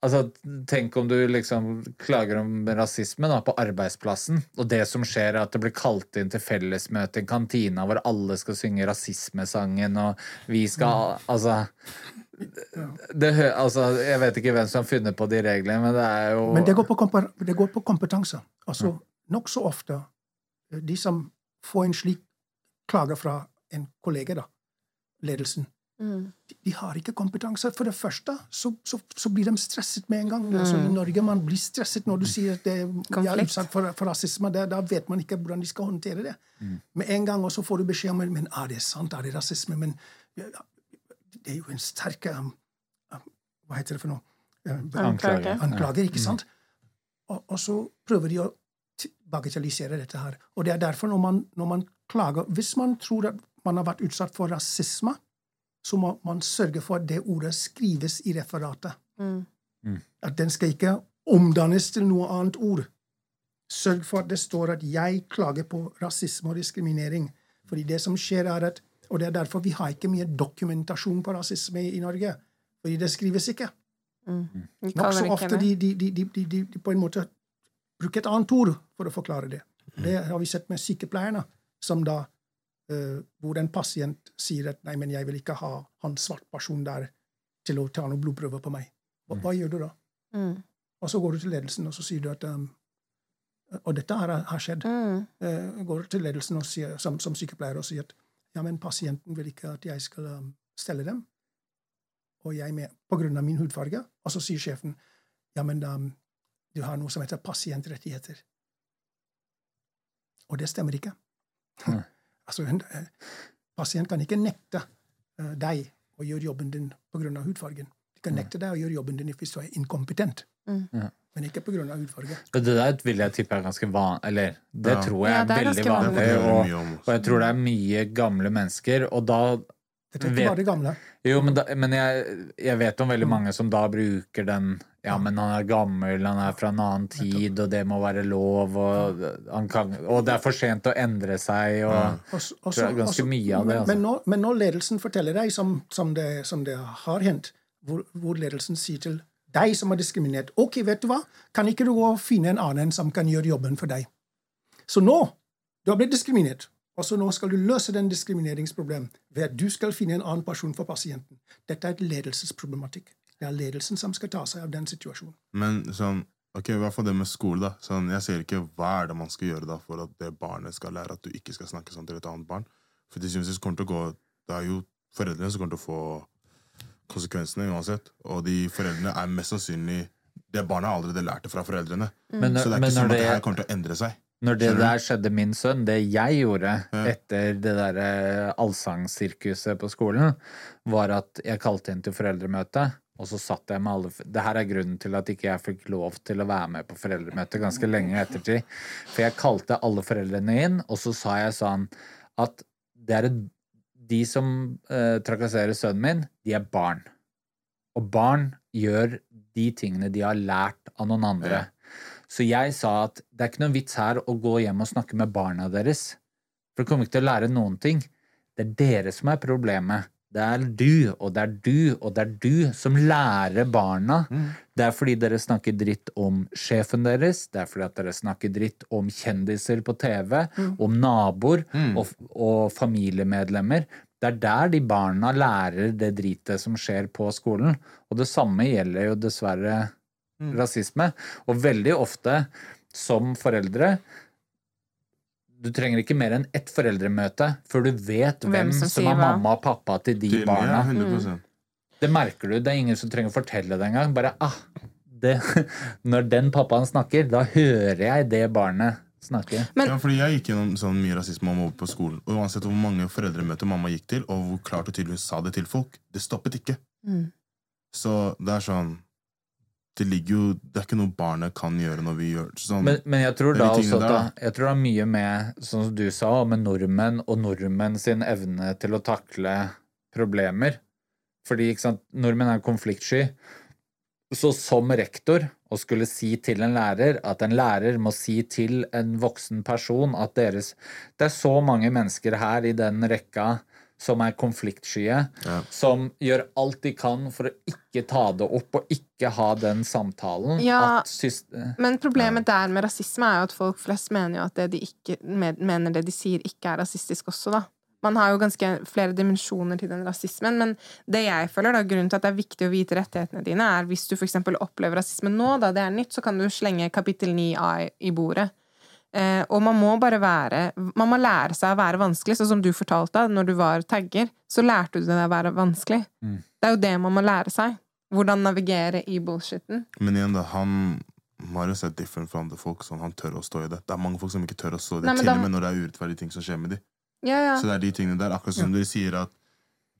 Altså, tenk om du liksom klager om rasisme da, på arbeidsplassen, og det som skjer er at det blir kalt inn til fellesmøte i kantina hvor alle skal synge rasismesangen, og vi skal Altså det, altså, Jeg vet ikke hvem som har funnet på de reglene, men det er jo Men det går på, det går på kompetanse. Altså, Nokså ofte eh, de som får en slik klage fra en kollega, da, ledelsen, Mm. de, har ikke kompetanse. For det første så, så, så blir de stresset med en gang. Mm. Altså, I Norge man blir stresset når du sier at det, jeg er utsatt for, for rasisme. Da, da vet man ikke hvordan de skal håndtere det. Mm. Med en gang og så får du beskjed om men er det sant, er det rasisme? Men ja, det er jo en sterk um, um, Hva heter det for noe? Eh, Anklage. anklager, ikke sant? Og, og så prøver de å bagatellisere dette her. Og det er derfor, når man, når man klager Hvis man tror at man har vært utsatt for rasisme, så må man sørge for at det ordet skrives i referatet. Mm. At den skal ikke omdannes til noe annet ord. Sørg for at det står at 'jeg klager på rasisme og diskriminering'. Fordi det som skjer, er at Og det er derfor vi har ikke mye dokumentasjon på rasisme i Norge. Fordi det skrives ikke. Mm. kaller Nokså ofte de, de, de, de, de, de, de på en måte bruker et annet ord for å forklare det. Det har vi sett med sykepleierne, som da hvor en pasient sier at 'nei, men jeg vil ikke ha han svart person der til å ta noen blodprøver på meg'. Hva, hva gjør du da? Mm. Og så går du til ledelsen og så sier du at um, Og dette har, har skjedd. Mm. Uh, går til ledelsen og sier, som, som sykepleier og sier at ja, men pasienten vil ikke at jeg skal um, stelle dem, og jeg med, på grunn av min hudfarge. Og så sier sjefen ja, men um, du har noe som heter pasientrettigheter. Og det stemmer ikke. Nei. Altså, en eh, pasient kan ikke nekte eh, deg å gjøre jobben din av hudfargen. De kan nekte deg å gjøre jobben din hvis du er inkompetent, Mm. Ja. men ikke av hudfarge. Det der vil jeg tippe er ganske vanlig Eller det Ja. tror jeg Ja, er det er veldig vanlig. vanlig. Og, og jeg tror det er mye gamle mennesker, og da Dette er ikke Vet- bare gamle. Jo, men, da, men jeg, jeg vet om veldig mange som da bruker den Ja, men han er gammel, han er fra en annen tid, og det må være lov, og, han kan, og det er for sent å endre seg, og ja. også, også, ganske også, mye av det, Men, altså. men, nå, men når ledelsen forteller deg, som, som, det, som det har hendt, hvor, hvor ledelsen sier til deg som er diskriminert OK, vet du hva, kan ikke du gå og finne en annen som kan gjøre jobben for deg? Så nå du har blitt diskriminert, Og så nå skal du løse den diskrimineringsproblemet ved at du skal finne en annen person for pasienten. Dette er et ledelsesproblematikk. Det er ledelsen som skal ta seg av den situasjonen. Men sånn, ok, i hvert fall det med skole, da. Sånn, jeg ser ikke hva er det man skal gjøre da for at det barnet skal lære at du ikke skal snakke sånn til et annet barn. For til syvende og kommer til å gå Det er jo foreldrene som kommer til å få konsekvensene uansett. Og de foreldrene er mest sannsynlig Det barnet har allerede lært det fra foreldrene. Men, Så det er ikke sånn at det det, her kommer til å endre seg. når det der skjedde min sønn, det jeg gjorde Ja. etter det derre allsangsirkuset på skolen, var at jeg kalte inn til foreldremøte, og så satt jeg med alle Det her er grunnen til at ikke jeg fikk lov til å være med på foreldremøte ganske lenge i ettertid. For jeg kalte alle foreldrene inn, og så sa jeg sånn at det et, de som eh, trakasserer sønnen min, de er barn. Og barn gjør de tingene de har lært av noen andre. Så jeg sa at det er ikke noen vits her å gå hjem og snakke med barna deres. For de kommer ikke til å lære noen ting. Det er dere som er problemet. Det er du, og det er du, og det er du som lærer barna. Det er fordi dere snakker dritt om sjefen deres, det er fordi at dere snakker dritt om kjendiser på TV, om naboer og, og familiemedlemmer. Det er der de barna lærer det dritet som skjer på skolen. Og det samme gjelder jo dessverre rasisme. Og veldig ofte som foreldre Du trenger ikke mer enn ett foreldremøte før du vet hvem, Hvem som som, er mamma og pappa til de Til- barna. Ja, 100% Det merker du. Det er ingen som trenger å fortelle det engang. Bare ah, det, Når den pappaen snakker, da hører jeg det barnet snakke. Men- ja, fordi Jeg gikk gjennom sånn mye rasisme og på skolen. Og uansett hvor mange foreldremøter mamma gikk til, og hvor klart og tydelig hun sa det til folk, det stoppet ikke. Mm. Så det er sånn Det ligger jo Det er ikke noe barnet kan gjøre når vi gjør sånn. Men, men jeg tror da også at da, jeg tror det er mye med, sånn som du sa, med nordmenn og nordmenn sin evne til å takle problemer. Fordi ikke sant, nordmenn er konfliktsky. Så som rektor å skulle si til en lærer at en lærer må si til en voksen person at deres Det er så mange mennesker her i den rekka som er konfliktskye, Ja. som gjør alt de kan for å ikke ta det opp og ikke ha den samtalen. Ja, at Men problemet der med rasisme er jo at folk flest mener jo at det de ikke mener det de sier, ikke er rasistisk også, da. Man har jo ganske flere dimensjoner til den rasismen, men det jeg føler da, grunnen til at det er viktig å vite rettighetene dine, er hvis du eksempel opplever rasisme nå, da det er nytt, så kan du slenge kapittel 9a i- i bordet. Eh, og man må bare være Man må lære seg å være vanskelig, sånn som du fortalte. Når du var tagger, så lærte du deg å være vanskelig. Mm. Det er jo det man må lære seg. Hvordan navigere i bullshitten. Men igjen, da, han Marius er different fra andre folk. Sånn, han tør å stå i det. Det er mange folk som ikke tør å stå i det, Nei, til og med når det er urettferdige ting som skjer med dem. Ja, ja. Så det er de tingene der. Akkurat som dere sier at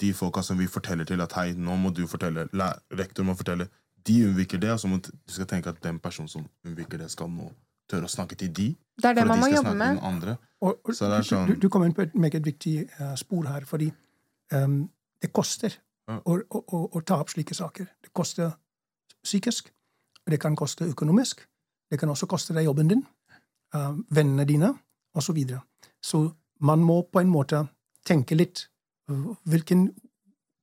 de folka som vi forteller til at hei, nå må du fortelle, rektor må fortelle, de unnviker det, og så må du skal tenke at den personen som unnviker det, skal nå tørre å snakke til de. Det er det man de må jobbe med. andre. Og, og Så det er sånn- du, du kom inn på et meget viktig uh, spor her, fordi um, det koster Ja. å, å, å, å ta opp slike saker. Det koster psykisk, det kan koste økonomisk. Det kan også koste deg jobben din, uh, vennene dine, osv. Så, videre. så man må på en måte tenke litt uh, hvilken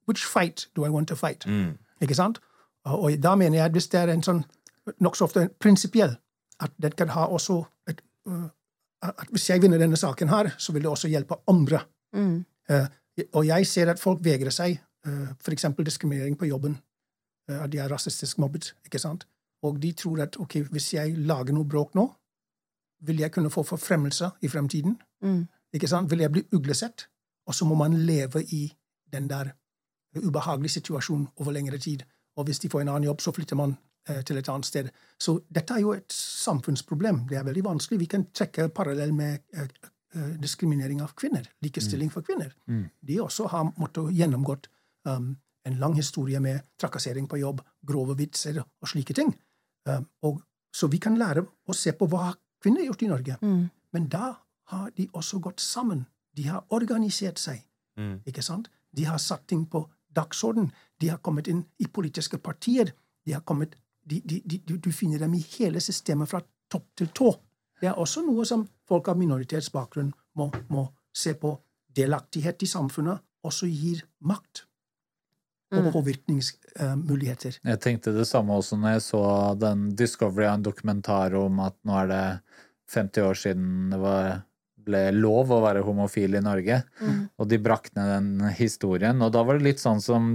Which fight do I want to fight? Mm. Ikke sant? Og og da mener jeg at hvis det er en sånn nokså ofte prinsipiell, at den kan ha også et øh, at Hvis jeg vinner denne saken her, så vil det også hjelpe andre. Mm. Eh, og jeg ser at folk vegrer seg, uh, f.eks. diskriminering på jobben. eh, at de er rasistisk mobbet. ikke sant? Og de tror at ok, hvis jeg lager noe bråk nå, vil jeg kunne få forfremmelse i fremtiden. Mm. Ikke sant? Vil jeg bli uglesett? Og så må man leve i den der ubehagelige situasjonen over lengre tid. Og hvis de får en annen jobb, så flytter man eh, til et annet sted. Så dette er jo et samfunnsproblem. Det er veldig vanskelig. Vi kan trekke parallell med eh, eh, diskriminering av kvinner. Likestilling for kvinner. De også har måttet gjennomgått um, en lang historie med trakassering på jobb, grove vitser og slike ting. Um, og, så vi kan lære å se på hva kvinner har gjort i Norge. Mm. Men da har de også gått sammen. De har organisert seg. Mm. Ikke sant? De har satt ting på dagsorden. De har kommet inn i politiske partier. De har kommet, de, de, de, du- du finner dem i hele systemet fra topp til tå. Det er også noe som folk av minoritetsbakgrunn må, må se på. Delaktighet i samfunnet også gir makt og påvirkningsmuligheter. Jeg tenkte det samme også når jeg så den Discovery av en dokumentar om at nå er det 50 år siden det var ble lov å være homofil i Norge. Og de brakk ned den historien. Og da var det litt sånn som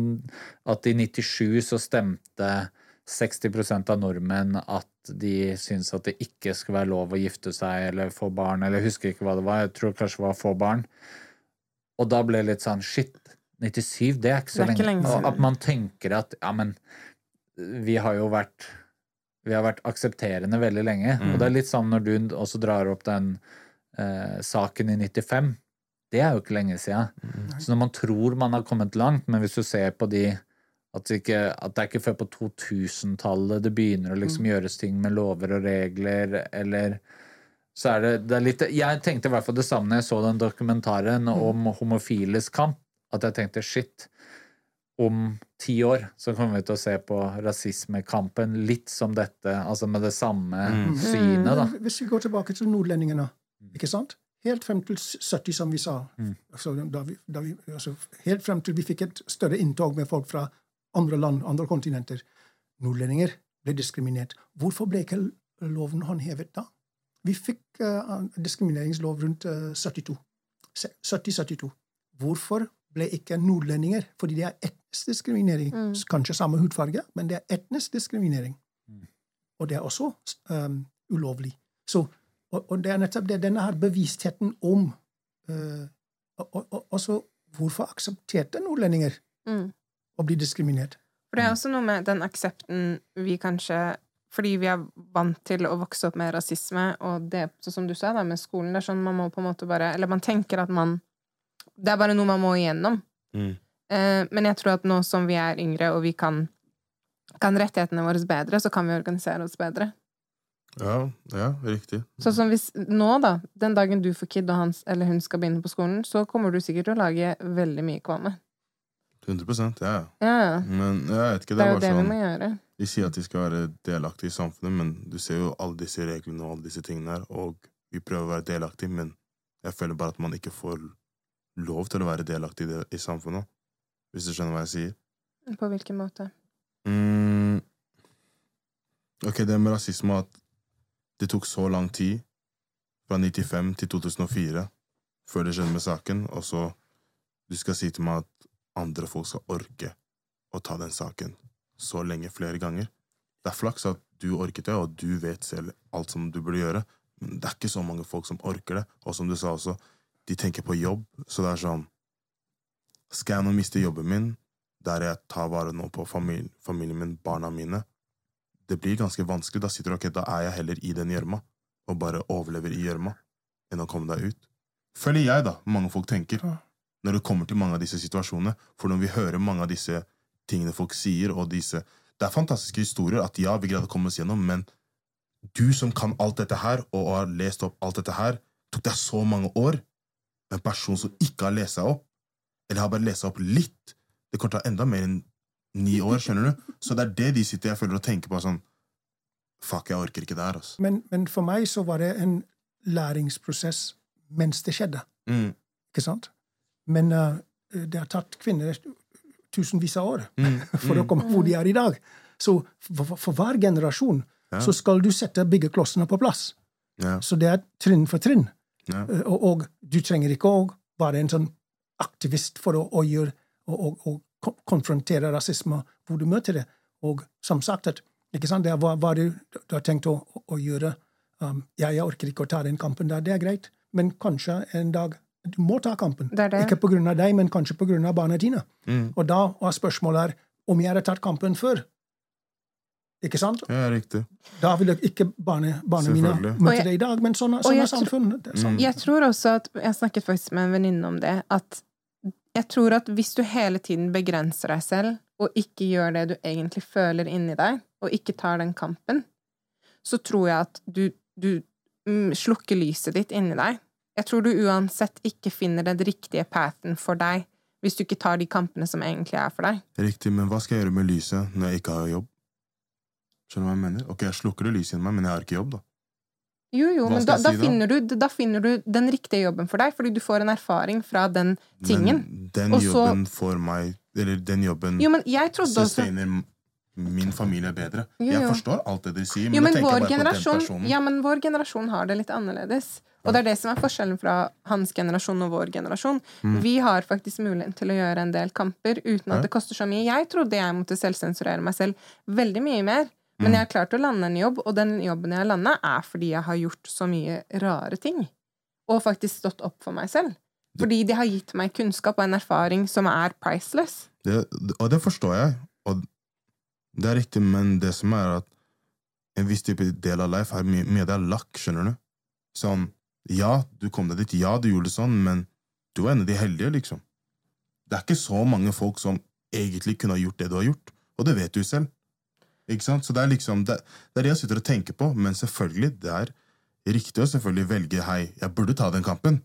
at i 97 så stemte 60% av nordmenn at de syns at det ikke skulle være lov å gifte seg eller få barn, eller jeg husker ikke hva det var, jeg tror kanskje det var få barn. Og da ble det litt sånn shit, 97, det er ikke så Det er ikke lenge. lenge siden. At man tenker at ja, men vi har jo vært vi har vært aksepterende veldig lenge. Og det er litt sånn når du også drar opp den eh, saken i 95. Det er jo ikke lenge siden. Så når man tror man har kommet langt, men hvis du ser på de at det, ikke, at det er ikke før på 2000-tallet det begynner å liksom gjøres ting med lover og regler, eller så er det, det er litt Jeg tenkte i hvert fall det samme når jeg så den dokumentaren om homofiles kamp, at jeg tenkte shit, om ti år så kommer vi til å se på rasismekampen litt som dette, altså med det samme synet, da. Hvis vi går tilbake til nordlendingene, ikke sant? Helt frem til 70, som vi sa. Altså, da vi, da vi, altså, helt frem til vi fikk et større inntog med folk fra andre land, andre kontinenter. Nordlendinger ble diskriminert. Hvorfor ble ikke loven håndhevet da? Vi fikk uh, diskrimineringslov rundt uh, 72. 70-72. Hvorfor ble ikke nordlendinger Fordi det er etnisk diskriminering. Kanskje samme hudfarge, men det er etnisk diskriminering. Og det er også um, ulovlig. Så, og, og det er nettopp det, denne her bevisstheten om uh, og, og, og også Hvorfor aksepterte nordlendinger Mm. Å bli diskriminert? For det er også noe med den aksepten vi kanskje Fordi vi er vant til å vokse opp med rasisme, og det, sånn som du sa, da, med skolen, det er sånn man må på en måte bare Eller man tenker at man Det er bare noe man må igjennom. Mm. Eh, men jeg tror at nå som vi er yngre, og vi kan, kan rettighetene våre bedre, så kan vi organisere oss bedre. Ja, ja, riktig. Sånn som hvis nå, da, den dagen du får kid, og hans eller hun skal begynne på skolen, så kommer du sikkert til å lage veldig mye kvalme. 100 ja. Ja. Men jeg vet ikke, Det det er jo det sånn, vi må gjøre. De sier at de skal være delaktige i samfunnet, men du ser jo alle disse reglene og alle disse tingene her, og vi prøver å være delaktige, men jeg føler bare at man ikke får lov til å være delaktig i, i samfunnet. Hvis du skjønner hva jeg sier? På hvilken måte? Mm. Ok, det med rasisme at det tok så lang tid, fra 95 til 2004, før det skjedde med saken, og så du skal si til meg at andre folk skal orke å ta den saken så lenge flere ganger. Det er flaks at du orket det, og du vet selv alt som du burde gjøre, men det er ikke så mange folk som orker det, og som du sa også, de tenker på jobb, så det er sånn Skal jeg nå miste jobben min, der jeg tar vare nå på familien, familien min, barna mine, det blir ganske vanskelig. Da sitter du ok, da er jeg heller i den gjørma, og bare overlever i gjørma, enn å komme deg ut. Føler jeg, da, mange folk tenker, når det kommer til mange av disse situasjonene. For når vi hører mange av disse tingene folk sier, og disse Det er fantastiske historier at ja, vi greide å komme oss gjennom, men du som kan alt dette her, og har lest opp alt dette her, tok deg så mange år. En person som ikke har lest seg opp, eller har bare lest seg opp litt, det kommer til å ta enda mer enn ni år, skjønner du? Så det er det de sitter jeg føler og tenker på sånn Fuck, jeg orker ikke det her, altså. Men, men for meg så var det en læringsprosess mens det skjedde. Mm, Ikke sant? Men uh, det har tatt kvinner tusenvis av år mm, for å komme hvor de er i dag. Så for, for- hver generasjon Ja. så skal du sette byggeklossene på plass. ja, Så det er trinn for trinn. ja. Eh, Og, og du trenger ikke å være en sånn aktivist for å, å gjøre og, og konfrontere rasisme hvor du møter det. Og som sagt, at, det er hva, hva du, du har tenkt å, å, å gjøre. Um, ja, jeg orker ikke å ta den kampen der, det er greit, men kanskje en dag du må ta kampen. Det er det. Ikke av deg, men kanskje av barna dine. Mm. Og da var spørsmålet her om jeg hadde tatt kampen før. Ikke sant? ja riktig. Da ville ikke barna, barna mine møte det i dag, men sånn, sånn er samfunnet. Sånn. Jeg tror også at Jeg snakket faktisk med en venninne om det. At jeg tror at hvis du hele tiden begrenser deg selv, og ikke gjør det du egentlig føler inni deg, og ikke tar den kampen, så tror jeg at du, du mm, slukker lyset ditt inni deg. Jeg tror du uansett ikke finner den riktige pathen for deg hvis du ikke tar de kampene som egentlig er for deg. Riktig, men hva skal jeg gjøre med lyset når jeg ikke har jobb? Skjønner du hva jeg mener? Ok, jeg slukker det lyset inni meg, men jeg har ikke jobb, da. Jo, jo, Hva men da, si da? finner du, da finner du den riktige jobben for deg, fordi du får en erfaring fra den tingen. Men den Og så- jobben får meg Eller den jobben Jo, men jeg trodde også min familie bedre. Jo, Jeg forstår alt det dere sier, men, Jo, men da tenker jeg bare på den personen. ja, men vår generasjon har det litt annerledes. Og det er det som er forskjellen fra hans generasjon og vår generasjon. Mm. Vi har faktisk muligheten til å gjøre en del kamper uten at det koster så mye. Jeg trodde jeg måtte selvsensurere meg selv veldig mye mer. Mm. Men jeg har klart å lande en jobb, og den jobben jeg har landa, er fordi jeg har gjort så mye rare ting. Og faktisk stått opp for meg selv. Fordi de har gitt meg kunnskap og en erfaring som er priceless. Det, og det forstår jeg, og det er riktig, men det som er at en viss type del av life er mye, mye det er lakk, skjønner du? Sånn, ja, du kom deg dit, ja, du gjorde det sånn, men du var en av de heldige, liksom. Det er ikke så mange folk som egentlig kunne ha gjort det du har gjort, og det vet du selv. Ikke sant? Så det er liksom, det, det er det jeg sitter og tenker på, men selvfølgelig, det er riktig å selvfølgelig velge, hei, jeg burde ta den kampen,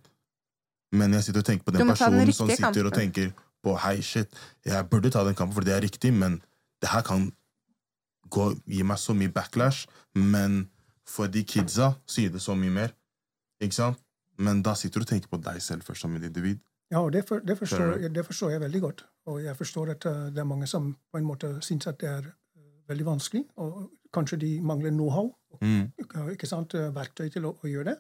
men jeg sitter og tenker på den personen den som sitter sitter og tenker på, hei, shit, jeg burde ta den kampen, for det er riktig, men det her kan gå, gi meg så mye backlash, men for de kidsa sier det så mye mer. Ikke sant? Men da sitter du og tenker på deg selv først som et individ. Ja, og det, for, det, forstår, det forstår jeg veldig godt. Og jeg forstår at eh, det er mange som på en måte syns at det er eh, veldig vanskelig, og kanskje de mangler know-how, Mm. ikke sant, eh, verktøy til å, å gjøre det.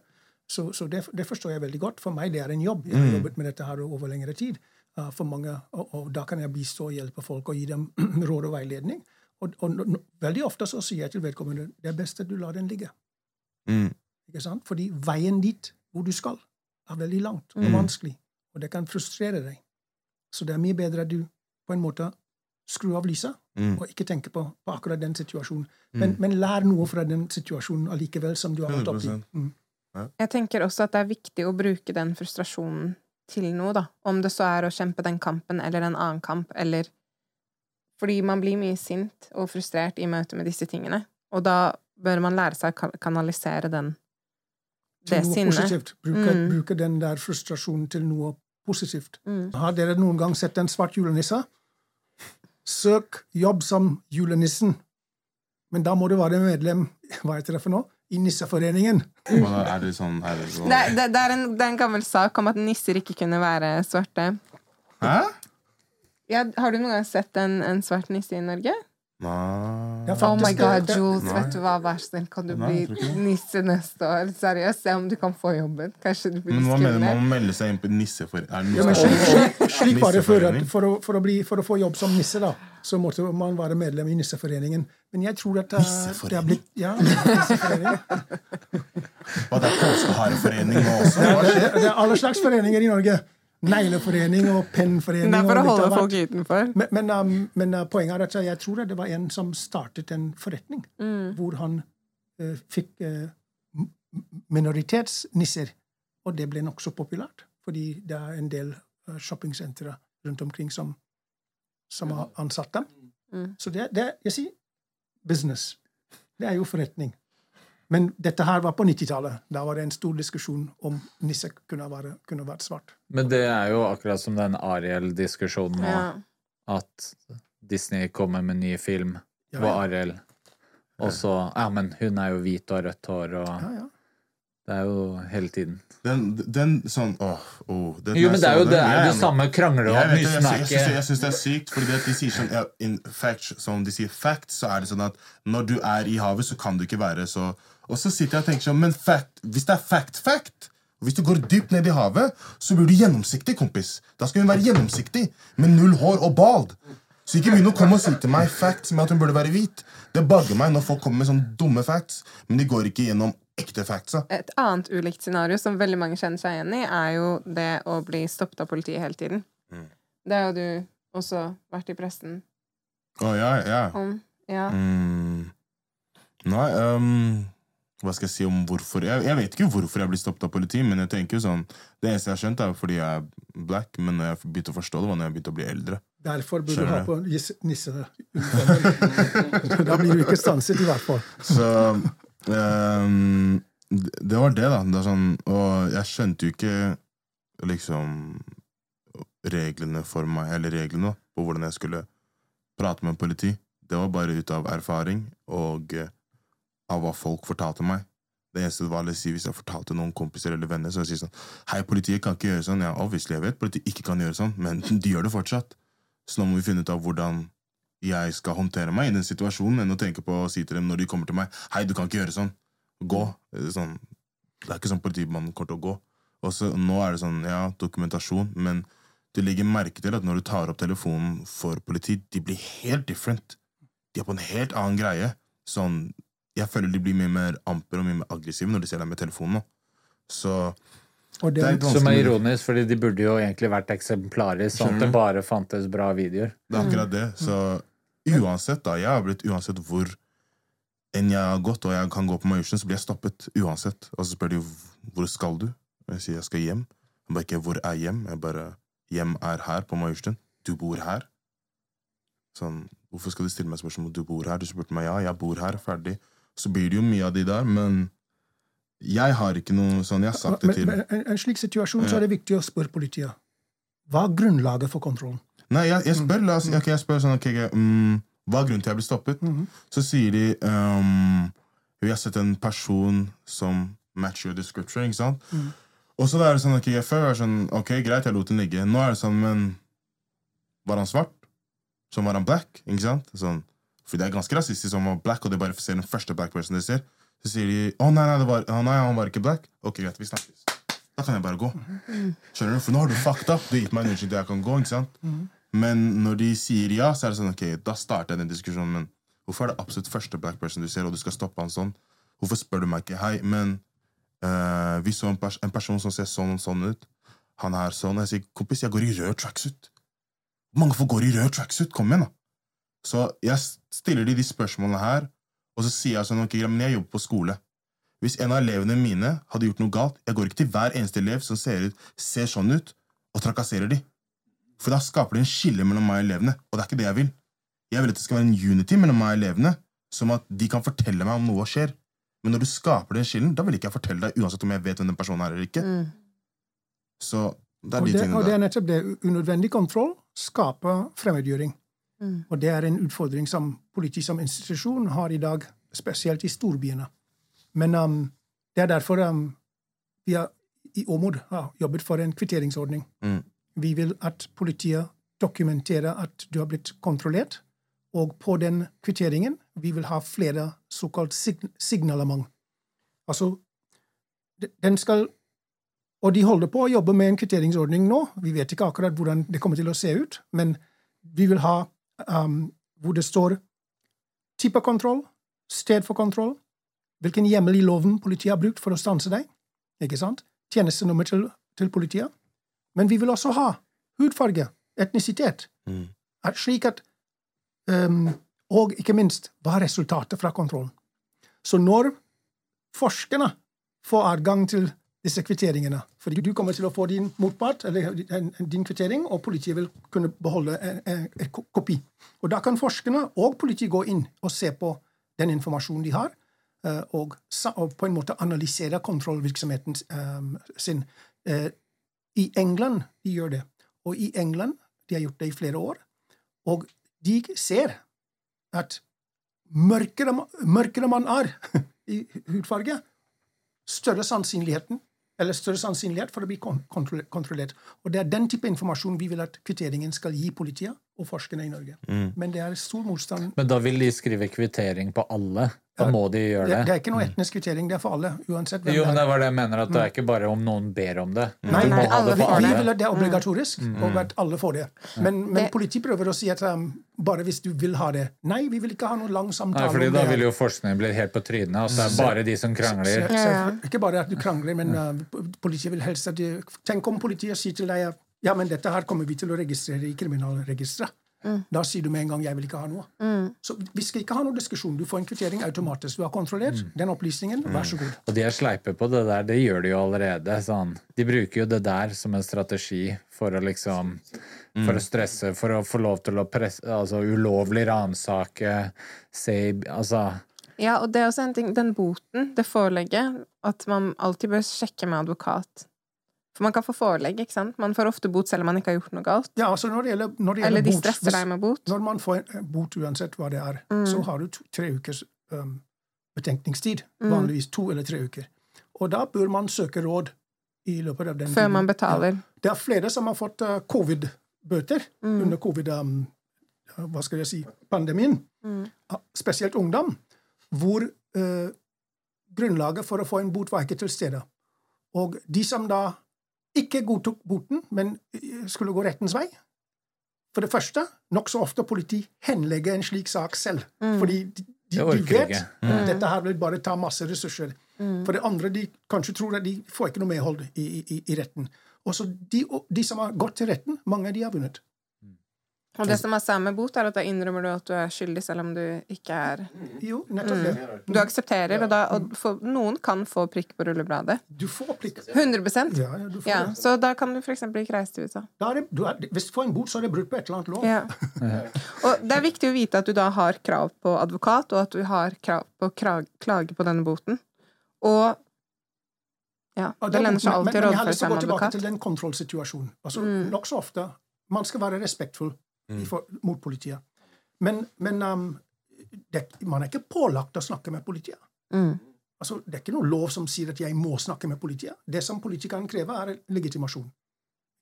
Så, så det, det forstår jeg veldig godt. For meg det er en jobb. Jeg har Mm. jobbet med dette her over lengre tid. Uh, for mange, og, og da kan jeg bistå og hjelpe folk og gi dem råd og veiledning. Og, og n- veldig ofte så sier jeg til vedkommende det er best at du lar den ligge. Mm. Ikke sant? Fordi veien dit, hvor du skal, er veldig langt og Mm. vanskelig. Og det kan frustrere deg. Så det er mye bedre at du på en måte skrur av lyset Mm. og ikke tenker på, på akkurat den situasjonen. Men, men lær noe fra den situasjonen allikevel som du har vært oppi. 100%. Mm. Jeg tenker også at det er viktig å bruke den frustrasjonen til noe, da. Om det så er å kjempe den kampen eller en annen kamp, eller Fordi man blir mye sint og frustrert i møte med disse tingene. Og da bør man lære seg å kanalisere den det sinnet. positivt. Bruke, Mm. bruke den der frustrasjonen til noe positivt. Mm. Har dere noen gang sett en svart julenisse? Søk jobb som julenissen. Men da må du være medlem hva heter det for noe? i Nisseforeningen. Er det sånn, er det sånn Det, det, det, er en, det er en gammel sak om at nisser ikke kunne være svarte. Hæ? Ja, har du noen gang sett en, en svart nisse i Norge? Nei. faktisk, Oh my god, Jules, Nei. vet du hva, vær så snill, kan du Nei, bli nisse neste år? Seriøst, se om du kan få jobben. Kanskje du blir Men hva mener du? Man å melde seg inn på nisseforening? Det slik, var det før. For, å, for, å bli, for å få jobb som nisse, da, så måtte man være medlem i Nisseforeningen. Men jeg tror at eh, det har blitt Ja, nisseforening. Hva, det er påskehareforening nå også? Det, er- det er alle slags foreninger i Norge. Negleforening og pennforening. Det er for å holde folk utenfor. Men, men, um, men uh, poenget er at jeg tror det var en som startet en forretning Mm. hvor han uh, fikk uh, minoritetsnisser. Og det ble nokså populært, fordi det er en del shoppingsentre rundt omkring som, som har ansatt dem. Mm. Så det, det jeg sier business. Det er jo forretning. Men dette her var på 90-tallet. Da var det en stor diskusjon om nisse kunne, være, kunne vært svart. Men det er jo akkurat som den Ariel-diskusjonen nå. Ja. At Disney kommer med ny film Ja, på ja. Ariel. Og så Ja, men hun er jo hvit og har rødt hår, og Ja, ja. det er jo hele tiden. Den, den sånn åh, åh, den Jo, men det er jo det, er det samme krangler om. det, jeg, synes det er sykt, fordi de sier sånn ja, in fact, Som de sier fact, så er det sånn at når du er i havet, så kan du ikke være så Og så sitter jeg og tenker sånn, men fact, hvis det er fact, fact og Hvis du går dypt ned i havet, så blir du gjennomsiktig, kompis. Da skal hun være gjennomsiktig, med null hår og bald. Så ikke begynn å komme og si til meg facts med at hun burde være hvit. Det bagger meg når folk kommer med sånne dumme facts, men de går ikke gjennom ekte facts. Et annet ulikt scenario som veldig mange kjenner seg igjen i, er jo det å bli stoppet av politiet hele tiden. Mm. Det har jo du også vært i pressen Å, ja, ja. om. Ja. Mm. Nei, ehm, hva skal jeg si om hvorfor jeg, jeg vet ikke hvorfor jeg blir stoppet av politi, men jeg tenker jo sånn Det eneste jeg har skjønt, er fordi jeg er black, men når jeg begynte å forstå det, var når jeg begynte å bli eldre. Derfor burde du ha på nisse. nisseuniformen. da blir du ikke stanset, i hvert fall. Så um, det var det, da. Det sånn, og jeg skjønte jo ikke liksom reglene for meg, eller reglene på hvordan jeg skulle prate med politi. Det var bare ut av erfaring og eh, av hva folk fortalte meg. Det eneste var å si Hvis jeg fortalte noen kompiser eller venner, så jeg sier sånn Hei, politiet kan ikke gjøre sånn. Ja, obviously, jeg vet politiet ikke kan gjøre sånn, men de gjør det fortsatt. Så nå må vi finne ut av hvordan jeg skal håndtere meg i den situasjonen, enn å tenke på å si til dem når de kommer til meg Hei, du kan ikke gjøre sånn. Gå. Eh, Sånn. Det er ikke sånn politimannen kommer til å gå. Og så Nå er det sånn, ja, dokumentasjon, men du legger merke til at når du tar opp telefonen for politi, de blir helt different. De er på en helt annen greie. Sånn, Jeg føler de blir mye mer amper og mye mer aggressive når de ser deg med telefonen nå. Så Og det, det er litt Som er ironisk, fordi de burde jo egentlig vært eksemplarisk, sånn at det bare fantes bra videoer. Det er akkurat det. Så uansett, da. Jeg har blitt uansett hvor enn jeg har gått, og jeg kan gå på Majorstua, så blir jeg stoppet uansett. Og så spør de hvor skal du? Og jeg sier jeg skal hjem. Jeg bare ikke hvor er hjem? Jeg bare hjem er her på Majorstuen. Du bor her. Sånn, hvorfor skal du stille meg spørsmål om du bor her? Du spurte meg ja, jeg bor her, ferdig. Så blir det jo mye av de der, men jeg har ikke noe sånn Jeg har sagt det men, til men en, en slik situasjon så er det viktig å spørre politiet. Hva er grunnlaget for kontrollen? Nei, jeg, jeg spør la oss, okay, jeg spør sånn, okay, ok, mm, Hva er grunnen til jeg ble stoppet? Så sier de um, Vi har sett en person som matcher your description. ikke sant? Og så er det sånn, ok, Før var det sånn, ok, greit, jeg lot den ligge. Nå er det sånn, men Var han svart? Så var han black? ikke sant? Sånn, for det er ganske rasistisk om han var black, og de bare ser den første black person de ser. Så sier de å nei, nei, det var, oh, nei, han var ikke black. Ok, greit, vi snakkes. Da kan jeg bare gå. Skjønner du? For nå har du fucked up. Du har gitt meg en unnskyldning jeg kan gå. ikke sant? Men når de sier ja, så er det sånn, ok, da starter jeg den diskusjonen. Men hvorfor er det absolutt første black person du ser, og du skal stoppe han sånn? Hvorfor spør du meg ikke hei, men uh, vi så en, pers en person som ser sånn og sånn ut. Han er sånn. Og jeg sier kompis, jeg går i rød tracksuit. Mange folk går i rød tracksuit? Kom igjen, da. Så jeg stiller de de spørsmålene her, og så sier jeg sånn, ok, men jeg jobber på skole. Hvis en av elevene mine hadde gjort noe galt, jeg går ikke til hver eneste elev som ser, ut, ser sånn ut, og trakasserer de. For da skaper det en skille mellom meg og elevene, og det er ikke det jeg vil. Jeg vil at det skal være en unity mellom meg og elevene, som at de kan fortelle meg om noe skjer. Men når du skaper den skillen, da vil ikke jeg fortelle deg, uansett om jeg vet hvem den personen er eller ikke. Så det er Og de det, tingene og det er nettopp det. Unødvendig kontroll skaper fremmedgjøring. Mm. Og det er en utfordring som politiet som institusjon har i dag, spesielt i storbyene. Men um, det er derfor um, vi har i Åmod har jobbet for en kvitteringsordning. Mm. Vi vil at politiet dokumenterer at du har blitt kontrollert, og på den kvitteringen vi vil ha flere såkalt sign signalement. Altså, den skal og de holder på å jobbe med en kvitteringsordning nå. Vi vet ikke akkurat hvordan det kommer til å se ut, men vi vil ha um, hvor det står type kontroll, sted for kontroll, hvilken hjemmel i loven politiet har brukt for å stanse deg, ikke sant? tjenestenummer til, til politiet. Men vi vil også ha hudfarge, etnisitet, Mm. slik at um, Og ikke minst, hva er resultatet fra kontrollen? Så når forskerne får adgang til disse kvitteringene. Fordi du kommer til å få din motpart, eller din kvittering, og politiet vil kunne beholde en, kopi. Og da kan forskerne og politiet gå inn og se på den informasjonen de har, eh, og, på en måte analysere kontrollvirksomheten eh, sin. Eh, I England de gjør det. Og i England de har gjort det i flere år. Og de ser at mørkere, mørkere man er i hudfarge, større sannsynligheten eller større sannsynlighet for å bli kontrollert. Og Det er den type informasjon vi vil at kvitteringen skal gi politiet og forskerne i Norge. Mm. Men det er stor motstand. Men da vil de skrive kvittering på alle? Da Ja, må de gjøre Det, det? det er ikke noe etnisk kvittering. Det er for alle. uansett hvem Jo, men det det er. var det jeg mener, at det er ikke bare om noen ber om det. Nei, Du nei, alle det for vi vil at det er obligatorisk, Mm. og at alle får det. Men, men politiet prøver å si at um, bare hvis du vil ha det. Nei, vi vil ikke ha noen lang samtale. Nei, fordi om da det vil jo forskningen bli helt på trynet. Altså, det er bare de som krangler. Så- så- Ikke bare at du krangler, men uh, politiet vil helst at du Tenk om politiet sier til deg at ja, men dette her kommer vi til å registrere i kriminalregisteret. Da sier du med en gang 'jeg vil ikke ha noe'. Så vi skal ikke ha noen diskusjon. Du får en kvittering automatisk. Du har kontrollert den opplysningen. Vær så god. Og de er sleipe på det der, det gjør de jo allerede. Sånn. De bruker jo det der som en strategi for å liksom For å stresse, for å få lov til å presse Altså ulovlig ransake, se Altså Ja, og det er også en ting, den boten, det forelegget, at man alltid bør sjekke med advokat. For man kan få forelegg, ikke sant? Man får ofte bot selv om man ikke har gjort noe galt. Ja, altså når det gjelder, når det Eller de stresser deg med bot. Når man får en bot, uansett hva det er, Mm. så har du to, tre ukers um, betenkningstid. Vanligvis to eller tre uker. Og da bør man søke råd i løpet av den Før man betaler. Ja. Det er flere som har fått uh, covid-bøter Mm. under covid, um, hva skal jeg si, pandemien. Mm. Spesielt ungdom. Hvor uh, grunnlaget for å få en bot var ikke til stede. Og de som da ikke godtok boten, men eh, skulle gå rettens vei For det første, nokså ofte politi henlegger en slik sak selv. Fordi de, de, de vet ikke. at dette her vil bare ta masse ressurser. For det andre, de kanskje tror at de får ikke noe medhold i, i, i retten. Og så de, de som har gått til retten, mange av de har vunnet. Og det som er samme bot, er at da innrømmer du at du er skyldig, selv om du ikke er Jo, nettopp det. Du aksepterer, og, da, og for, noen kan få prikk på rullebladet. Du får prikk. 100 Ja, ja, du får ja, det. Så da kan du eksempel ikke reise til USA. Da er det, du er, hvis du får en bot, så er det brudd på et eller annet lov. Ja. Og det er viktig å vite at du da har krav på advokat, og at du har krav på å klage på denne boten. Og ja, det lønner seg alltid å være med advokat. men jeg har lyst til å gå tilbake til den kontrollsituasjonen. Altså, Mm. Nokså ofte Man skal være respektfull for, mot politiet. Men, men um, det, man er ikke pålagt å snakke med politiet. Mm. Altså, det er ikke noe lov som sier at jeg må snakke med politiet. Det som politikeren krever, er legitimasjon.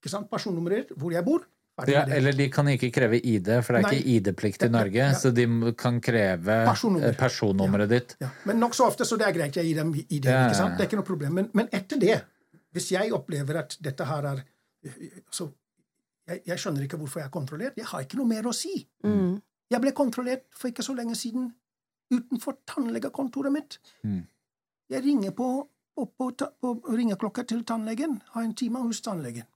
Ikke sant? Personnummeret hvor jeg bor. Ja, eller de kan ikke kreve ID, for det er Nei. ikke ID-plikt i Ja, ja, Norge. ja. Så de kan kreve Personnummer. personnummeret personnummeret ditt. Ja. Men nokså ofte så det er greit, jeg gir dem ID. Ja, ikke sant? Det er ikke noe problem. Men, men etter det, hvis jeg opplever at dette her er så jeg, jeg skjønner ikke hvorfor jeg er kontrollert. Jeg har ikke noe mer å si. Mm. Jeg ble kontrollert for ikke så lenge siden utenfor tannlegekontoret mitt. Mm. Jeg ringer på, på, på, på ringeklokka til tannlegen, har en time hos tannlegen.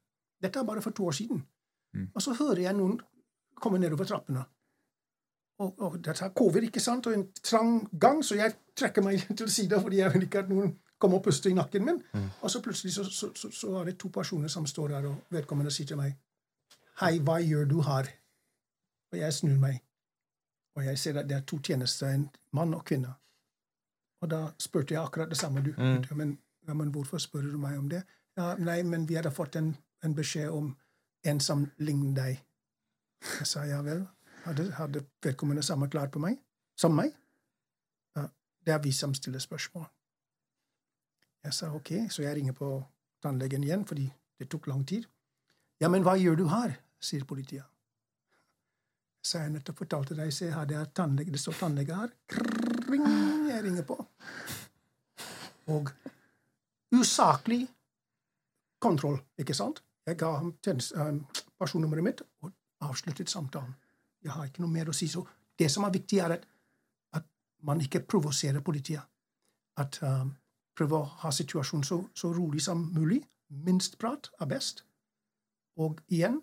Dette er bare for to år siden. Mm. Og så hører jeg noen komme nedover trappene. Og, og dette er covid, ikke sant, og en trang gang, så jeg trekker meg til sida fordi jeg vil ikke at noen kommer og puster i nakken min. Og så plutselig så, så, så, så er det to personer som står der, og vedkommende sier til meg Hei, hva gjør du her? Og jeg snur meg, og jeg ser at det er to tjenester, en mann og kvinne. Og da spurte jeg akkurat det samme du. Mm. men, ja, men hvorfor spør du meg om det? Ja, nei, men vi hadde fått en, en beskjed om en som ligner deg. Jeg sa ja vel. Hadde, hadde vedkommende samme klart på meg? Som meg? Ja, det er vi som stiller spørsmål. Jeg sa ok, så jeg ringer på tannlegen igjen, fordi det tok lang tid. Ja, men hva gjør du her? Sier politiet. Så jeg nettopp fortalte deg, se her, det, er tannlege, det står tannlege her. Kring, jeg ringer på. Og usaklig kontroll, ikke sant? Jeg ga ham um, personnummeret mitt og avsluttet samtalen. Jeg har ikke noe mer å si. Så det som er viktig, er at, at man ikke provoserer politiet. At um, prøve å ha situasjonen så, så rolig som mulig. Minst prat er best. Og igjen,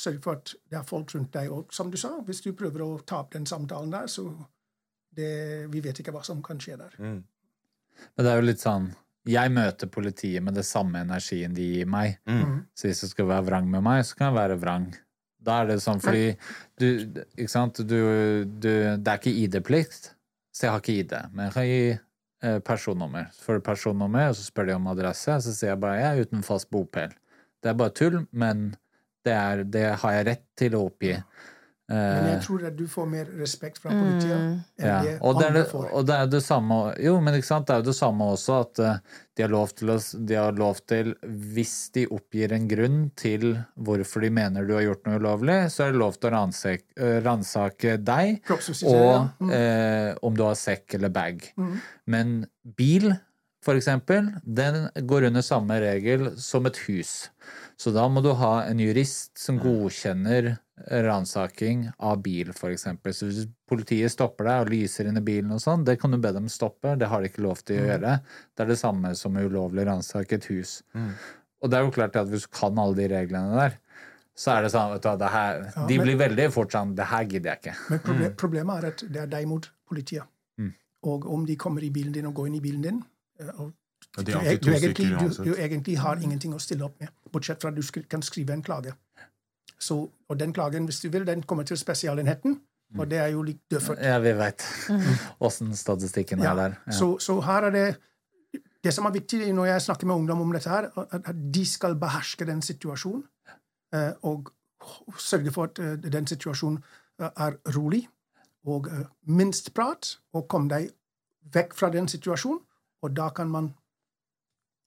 sørg for at det er folk rundt deg. Og som du sa, hvis du prøver å ta opp den samtalen der, så det, vi vet ikke hva som kan skje der. Men det er jo litt sånn Jeg møter politiet med det samme energien de gir meg. Mm. Så hvis du skal være vrang med meg, så kan jeg være vrang. Da er det sånn fordi du Ikke sant, du, du Det er ikke ID-plikt, så jeg har ikke ID. Men jeg kan gi eh, personnummer. Så får du personnummer, og så spør de om adresse, så sier jeg bare jeg er uten fast bopel. Det er bare tull, men det, er, det har jeg rett til å oppgi. Men jeg tror at du får mer respekt fra politiet enn ja, det og det, er andre det, får. og det er det samme Jo, men ikke sant, det er jo det samme også at eh, de har lov til å De har lov til, hvis de oppgir en grunn til hvorfor de mener du har gjort noe ulovlig, så er det lov til å ransake, eh, deg Kroppsvisitere, ja. og Mm. eh, om du har sekk eller bag. Men bil, for eksempel, den går under samme regel som et hus. Så da må du ha en jurist som godkjenner ransaking av bil, eksempel. Så hvis politiet stopper deg og lyser inn i bilen og sånn, det kan du be dem stoppe, det har de ikke lov til å gjøre. Det er det samme som ulovlig ransake et hus. Og det er jo klart at hvis du kan alle de reglene der, så er det sånn vet du, det her, Ja, De men- blir veldig fort sånn Det her gidder jeg ikke. Men proble problemet er at det er deg mot politiet. Mm. Og om de kommer i bilen din og går inn i bilen din eh, og Ja, du, du, egentlig, du, du egentlig har ingenting å stille opp med, bortsett fra at du kan skrive en klage. Så, og den klagen, hvis du vil, den kommer til spesialenheten, og det er jo litt dødfødt. Ja, vi veit åssen statistikken er der. Ja. Så, så her er det Det som er viktig når jeg snakker med ungdom om dette, her, at, de skal beherske den situasjonen. eh, Og sørge for at eh, den situasjonen eh, er rolig. Og minst prat, og kom deg vekk fra den situasjonen. Og da kan man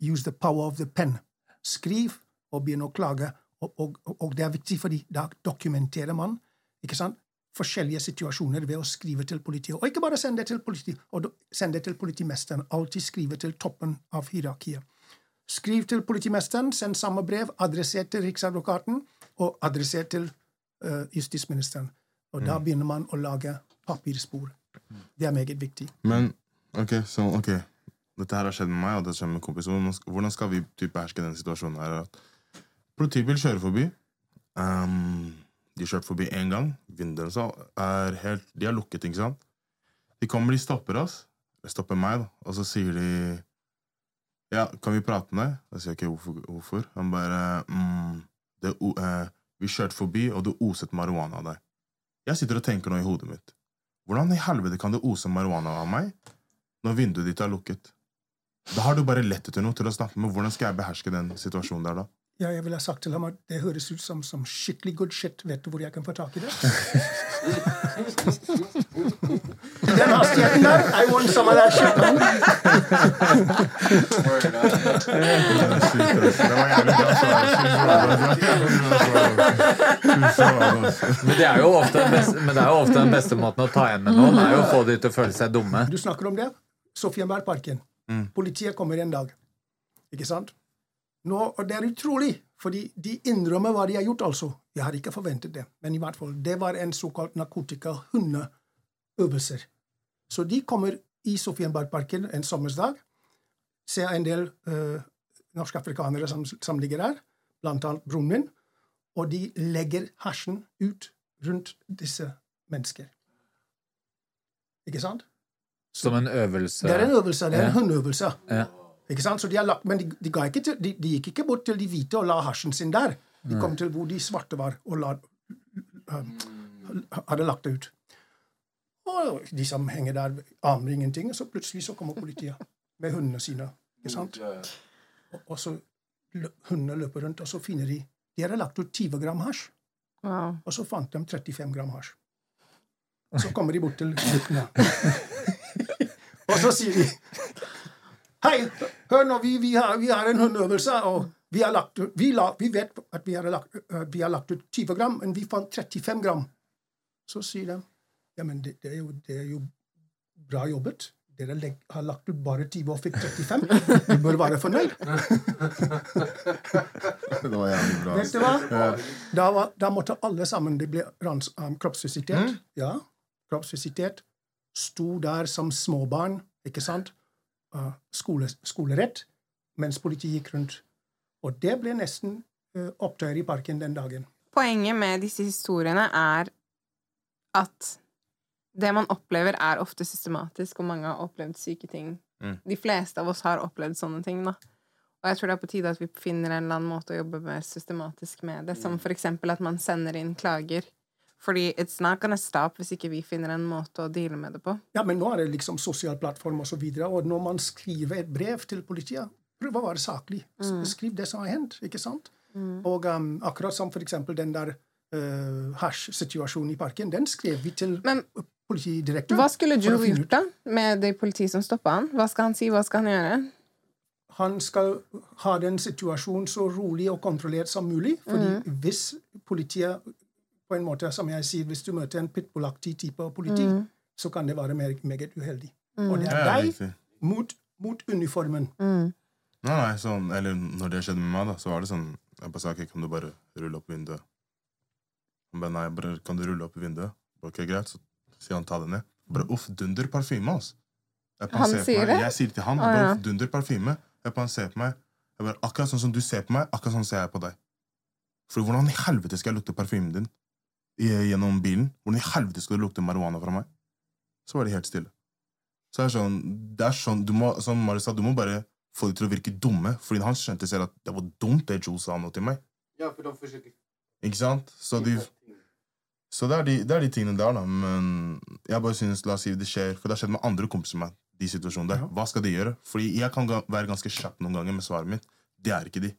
use the power of the pen. Skriv og begynne å klage. Og, og, og det er viktig, fordi da dokumenterer man. ikke sant? forskjellige situasjoner ved å skrive til politiet. Og ikke bare sende det til politiet, og sende det til politimesteren. Alltid skrive til toppen av hierarkiet. Skriv til politimesteren, send samme brev, adressert til Riksadvokaten og adressert til uh, justisministeren. Og da begynner man å lage papirspor. Det er meget viktig. Men ok, så ok Dette her har skjedd med meg, og det skjer med kompiser. Hvordan skal- Hvordan skal vi typ beherske den situasjonen her? At politibil kjører forbi. Um, de kjørte forbi én gang. Vinduene er helt De er lukket, ikke sant? De kommer, de stopper oss. De stopper meg, da. Og så sier de Ja, kan vi prate med deg? Da sier ikke hvorfor. hvorfor. Han bare mm, det, eh, Vi kjørte forbi, og det oset marihuana av deg. Jeg sitter og tenker nå i hodet mitt. Hvordan i helvete kan det ose marihuana av meg når vinduet ditt er lukket? Da har du bare lett etter noe til å snakke med. Hvordan skal jeg beherske den situasjonen der, da? Ja, jeg ville ha sagt til ham at det høres ut som, som skikkelig good shit. Vet du hvor jeg kan få tak i det? Den hastigheten der! I want some of that shit. Men det er jo ofte beste, men det er jo ofte den beste måten å ta igjen med noen, er jo å få de til å føle seg dumme. Du snakker om det. Sofienbergparken. Politiet kommer en dag. Ikke sant? Nå, og Det er utrolig, fordi de innrømmer hva de har gjort, altså. Jeg har ikke forventet det, men i hvert fall. Det var en såkalt narkotikahundeøvelser. Så de kommer i Sofienbergparken en sommersdag, ser en del uh, norske afrikanere som, som ligger der, blant annet broren min, og de legger hasjen ut rundt disse mennesker. Ikke sant? Som en øvelse. Det er en øvelse. Det er en Ja. hundeøvelse. Ja. Ikke sant? Så de har lagt, men de, de, ga ikke til, de, de gikk ikke bort til de hvite og la hasjen sin der. De kom til hvor de svarte var, og la, um, hadde lagt det ut. Og de som henger der, aner ingenting, og så plutselig så kommer politiet med hundene sine. Ikke sant? Og, og så hundene løper rundt, og så finner de De hadde lagt ut 20 gram hasj, Wow. og så fant de 35 gram hasj. Og så kommer de bort til guttene. og så sier de Hei, hør nå, vi, vi, har, vi har en hundeøvelse, og vi har, lagt, vi, la, vi vet at vi har, lagt, uh, vi har lagt ut 20 gram, men vi fant 35 gram. Så sier de ja, men det, det, er, jo, det er jo bra jobbet. Dere legg, har lagt ut bare 20 og fikk 35. Du bør være fornøyd. Det var jævlig bra. Vet du hva? Da, var, da måtte alle sammen De ble rans, um, kroppsvisitert. Ja, kroppsvisitert. Sto der som småbarn, ikke sant? Uh, skole, skolerett. Mens politiet gikk rundt. Og det ble nesten uh, opptøyer i parken den dagen. Poenget med disse historiene er at det man opplever, er ofte systematisk, og mange har opplevd syke ting. Mm. De fleste av oss har opplevd sånne ting, da. Og jeg tror det er på tide at vi finner en eller annen måte å jobbe mer systematisk med det, som for eksempel at man sender inn klager. Fordi it's not gonna stop hvis ikke vi finner en måte å deale med det på. Ja, men nå er det liksom sosial plattform og så videre, og når man skriver et brev til politiet, prøv å være saklig. Mm. Skriv det som har hendt, ikke sant? Og um, akkurat som for eksempel den der uh, hasj-situasjonen i parken, den skrev vi til Men politidirektøren. hva skulle Joe gjort, da? Med det politiet som stoppa han? Hva skal han si? Hva skal han gjøre? han skal ha den situasjonen så rolig og kontrollert som mulig. fordi hvis politiet på en måte, som jeg sier, Hvis du møter en pitbullaktig type politi, så kan det være meget, meget uheldig. Og det er deg mot, mot uniformen. Nei, nei, sånn, eller når det skjedde med meg, da, så var det sånn Jeg bare sa ok, kan du bare rulle opp vinduet? Han bare nei, bare kan du rulle opp vinduet? Ok, greit, så sier han ta det ned. Bare uff, dunder parfyme, altså. Han sier meg, det? Jeg sier det til han. Å, bare, ja. uff, dunder parfyme. Jeg bare ser på meg. Jeg bare, akkurat sånn som du ser på meg, akkurat sånn ser jeg på deg. For hvordan i helvete skal jeg lukte parfymen din gjennom bilen? Hvordan i helvete skal du lukte marihuana fra meg? Så var de helt stille. Så det er sånn, det er sånn du må, som Marius sa, du må bare få dem til å virke dumme. Fordi han skjønte selv at det var dumt det Joe sa nå til meg. Ja, for de forsøker Ikke sant? Så, de, så det, er de, det er de tingene der, da. Men jeg bare synes, la oss si det skjer, for det har skjedd med andre kompiser med de situasjonene der. Hva skal de gjøre? Fordi jeg kan være ganske kjapp noen ganger med svaret mitt. Det er ikke de.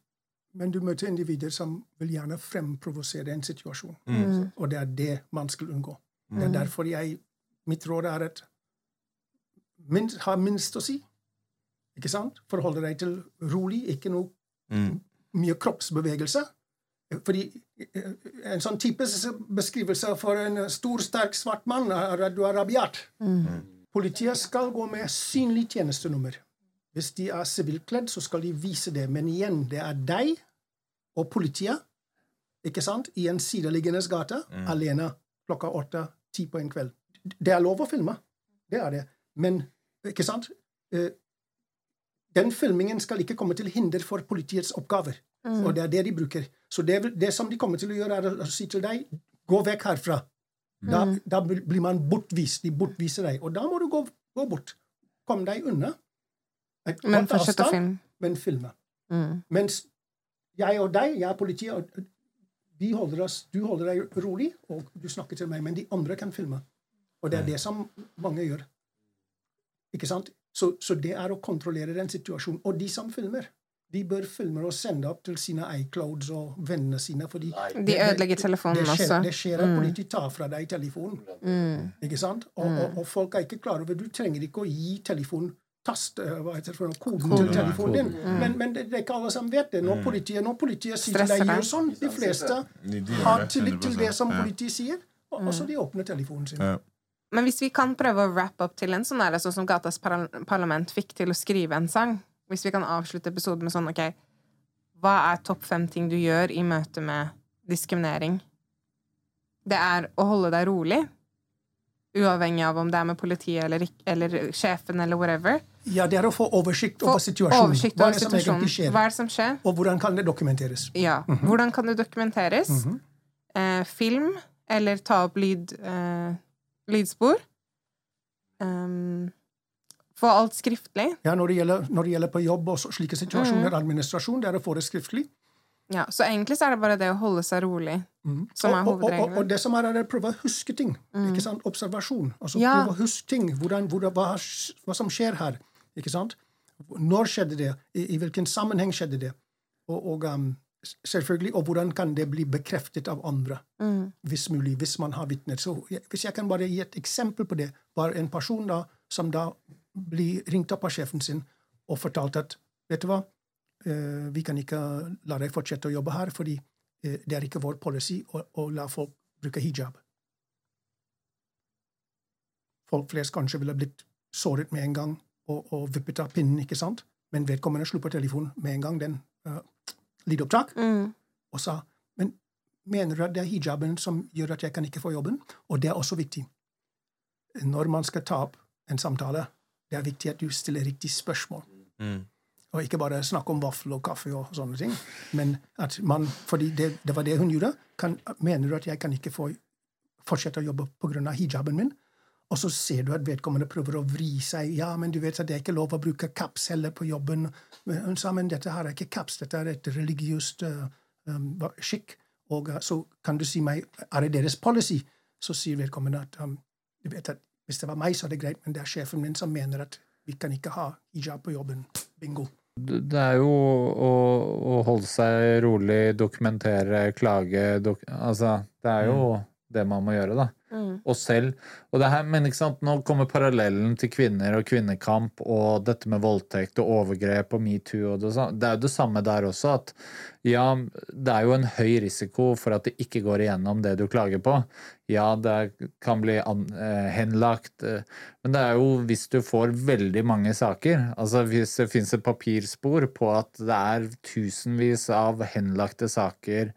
Men du møter individer som vil gjerne fremprovosere en situasjon. Mm. Og det er det man skal unngå. Det er derfor jeg Mitt råd er at minst, ha minst å si. Ikke sant? Forholde deg til rolig, ikke noe Mm. mye kroppsbevegelse. Fordi eh, en sånn typisk beskrivelse for en stor, sterk svart mann er at du er rabiat. Politiet skal gå med synlig tjenestenummer. Hvis de er sivilkledd, så skal de vise det. Men igjen, det er deg og politiet ikke sant? i en sideliggende gate alene klokka åtte-ti på en kveld. Det er lov å filme. Det er det. Men ikke sant? Eh, den filmingen skal ikke komme til hinder for politiets oppgaver. Og det er det de bruker. Så det, det som de kommer til å gjøre, er å si til deg gå vekk herfra. Da, da blir man bortvist. De bortviser deg. Og da må du gå, gå bort. Kom deg unna. Et Men kort fortsett å filme. Men filme. Mm. Mens jeg og deg, jeg er politiet, og vi holder oss, du holder deg rolig, og du snakker til meg, men de andre kan filme. Og det er det som mange gjør. Ikke sant? Så, så det er å kontrollere den situasjonen. Og de som filmer, de bør filme og sende opp til sine iClouds og vennene sine. fordi De ødelegger telefonen det skjer, også. Det skjer at politiet tar fra deg telefonen. Ikke sant? Og, og, og folk er ikke klar over Du trenger ikke å gi telefonen tast, eh, hva heter det for noe, koden til telefonen din. Men, men det, det er ikke alle som vet det. Når politiet, når politiet sier til deg gjør sånn, de fleste har tillit til det som politiet sier, og, og så de åpner telefonen sin. Men hvis vi kan prøve å wrap up til en sånn der, sånn som Gatas parlament fikk til å skrive en sang. Hvis vi kan avslutte episoden med sånn, OK Hva er topp fem ting du gjør i møte med diskriminering? Det er å holde deg rolig, uavhengig av om det er med politiet eller, eller sjefen eller whatever. Ja, det er å få oversikt Få over situasjonen. oversikt Hva er situasjonen. Hva er det som skjer? Og hvordan kan det dokumenteres? Ja. Mhm. Hvordan kan det dokumenteres? eh, film, eller ta opp lyd, eh, lydspor. Um, få alt skriftlig. Ja, når det, gjelder, når det gjelder på jobb og slike situasjoner, Mhm. administrasjon, det er å få det skriftlig. Ja, så egentlig så er det bare det å holde seg rolig som er og, og, og, og det som er, er å prøve å huske ting. Ikke sant? Observasjon. Altså Ja. prøve å huske ting. Hvordan, hvordan, hva, hva som skjer her. Ikke sant? Når skjedde det? I, i hvilken sammenheng skjedde det? Og, um, selvfølgelig, og hvordan kan det bli bekreftet av andre? Hvis mulig, hvis man har vitner. Så hvis jeg kan bare gi et eksempel på det, var en person da, som da blir ringt opp av sjefen sin og fortalt at vet du hva, vi kan ikke la deg fortsette å jobbe her, fordi eh, det er ikke vår policy å, å la folk bruke hijab. Folk flest kanskje ville blitt såret med en gang og, og vippet av pinnen, ikke sant? Men vedkommende slo på telefonen med en gang, den uh, lydopptak, Mm. og sa men mener du at det er hijaben som gjør at jeg kan ikke få jobben? Og det er også viktig. Når man skal ta opp en samtale, det er viktig at du stiller riktig spørsmål. Og ikke bare snakke om vaffel og kaffe og sånne ting. Men at man, fordi det, det var det hun gjorde, kan, mener du at jeg kan ikke få fortsette å jobbe pga. hijaben min? Og så ser du at vedkommende prøver å vri seg. Ja, men du vet at det er ikke lov å bruke kaps heller på jobben. Men hun sa men dette her er ikke kaps, dette er et religiøst uh, um, skikk. Og uh, så kan du si meg, er det deres policy? Så sier vedkommende at um, du vet at hvis det var meg, så er det greit, men det er sjefen min som mener at vi kan ikke ha hijab på jobben. Bingo. Det er jo å, å holde seg rolig, dokumentere, klage dok Altså, det er jo det man må gjøre, da. Og selv. Og det her, men ikke sant, nå kommer parallellen til kvinner og kvinnekamp og dette med voldtekt og overgrep og metoo det, det er jo det samme der også, at ja, det er jo en høy risiko for at det ikke går igjennom det du klager på. Ja, det kan bli eh, henlagt, eh, men det er jo hvis du får veldig mange saker, altså hvis det finnes et papirspor på at det er tusenvis av henlagte saker,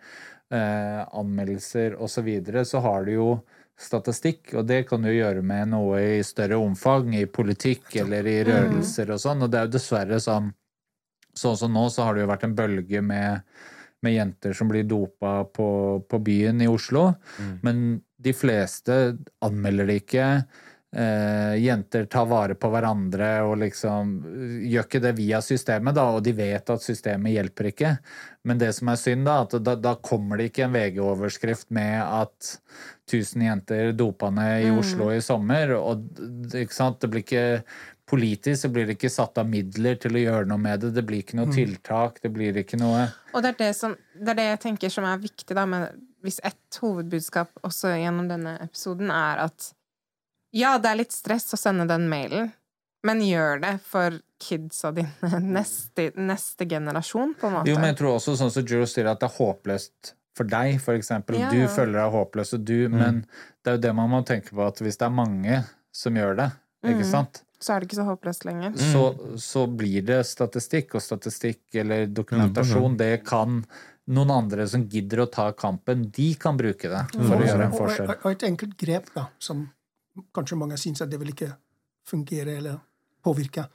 eh, anmeldelser osv., så, videre, så har du jo statistikk, og det kan du gjøre med noe i større omfang, i politikk eller i rørelser og sånn, og det er jo dessverre sånn Sånn som nå, så har det jo vært en bølge med, med jenter som blir dopa på, på byen i Oslo, men de fleste anmelder det ikke. Eh, jenter tar vare på hverandre og liksom eh, gjør ikke det via systemet, da, og de vet at systemet hjelper ikke. Men det som er synd, da, at da, da kommer det ikke en VG-overskrift med at 1000 jenter dopa ned i Oslo i sommer, og det blir ikke Politisk så blir det ikke satt av midler til å gjøre noe med det. Det blir ikke noe tiltak. Det blir ikke noe Og det er det, som, det er det jeg tenker som er viktig, da, hvis ett hovedbudskap også gjennom denne episoden er at ja, det er litt stress å sende den mailen, men gjør det for kidsa dine, neste, neste generasjon, på en måte. Jo, men jeg tror også, sånn som Jules sier, at det er håpløst for deg, for eksempel. Ja, Du føler deg håpløs, og du Men det er jo det man må tenke på, at hvis det er mange som gjør det, ikke Mm. sant? Så er det ikke så håpløst lenger. Så, så blir det statistikk, og statistikk eller dokumentasjon, det kan noen andre som gidder å ta kampen, de kan bruke det for å gjøre en Og- forskjell. Og, og et enkelt grep da, som kanskje mange syns at det vil ikke fungere eller påvirke,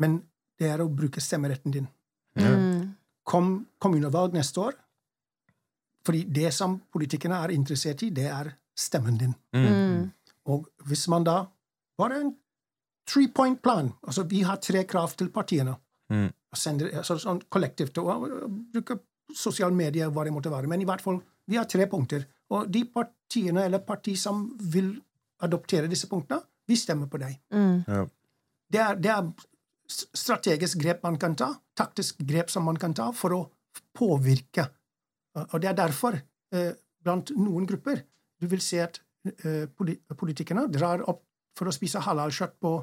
men det er å bruke stemmeretten din. Mm. Kom kommunevalg neste år. Fordi det som politikerne er interessert i, det er stemmen din. Mm. Og hvis man da Bare en three point plan. Altså, vi har tre krav til partiene. Mm. Og sender, altså, sånn kollektivt. Og, og, og bruker sosiale medier, hva det måtte være. Men i hvert fall, vi har tre punkter. Og de partiene eller parti som vil adoptere disse punktene, vi stemmer på deg. Mm. Ja. Det er, det er strategisk grep man kan ta, taktisk grep som man kan ta for å påvirke. Og det er derfor, eh, blant noen grupper, du vil se at eh, politikerne drar opp for å spise halalkjøtt på,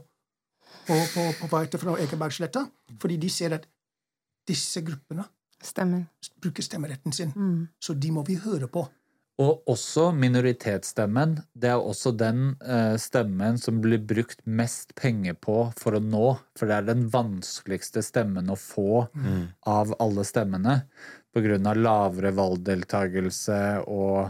på, på, på vei til Ekebergsletta, fordi de ser at disse gruppene Stemmer. bruker stemmeretten sin. Mm. Så de må vi høre på. Og også minoritetsstemmen. Det er også den eh, stemmen som blir brukt mest penger på for å nå. For det er den vanskeligste stemmen å få av alle stemmene. På grunn av lavere valgdeltakelse og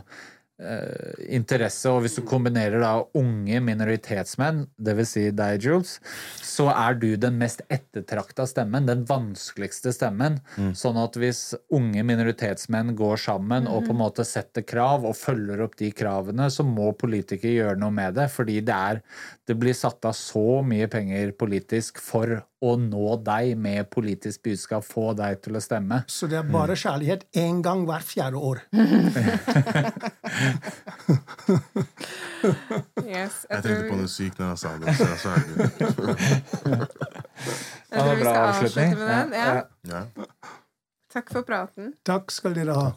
interesse. Og hvis du kombinerer da unge minoritetsmenn, dvs. Si deg, Jules, så er du den mest ettertrakta stemmen, den vanskeligste stemmen. Sånn at hvis unge minoritetsmenn går sammen og på en måte setter krav og følger opp de kravene, så må politikere gjøre noe med det. Fordi det, er, det blir satt av så mye penger politisk for å nå deg med politisk budskap, få deg til å stemme. Så det er bare kjærlighet én gang hver fjerde år. Yes. Jeg Jeg tenkte på noe sykt når jeg sa det. Så jeg sa det. jeg tror vi bra skal avslutte med den. Ja. Ja. Takk for praten. Takk skal dere ha.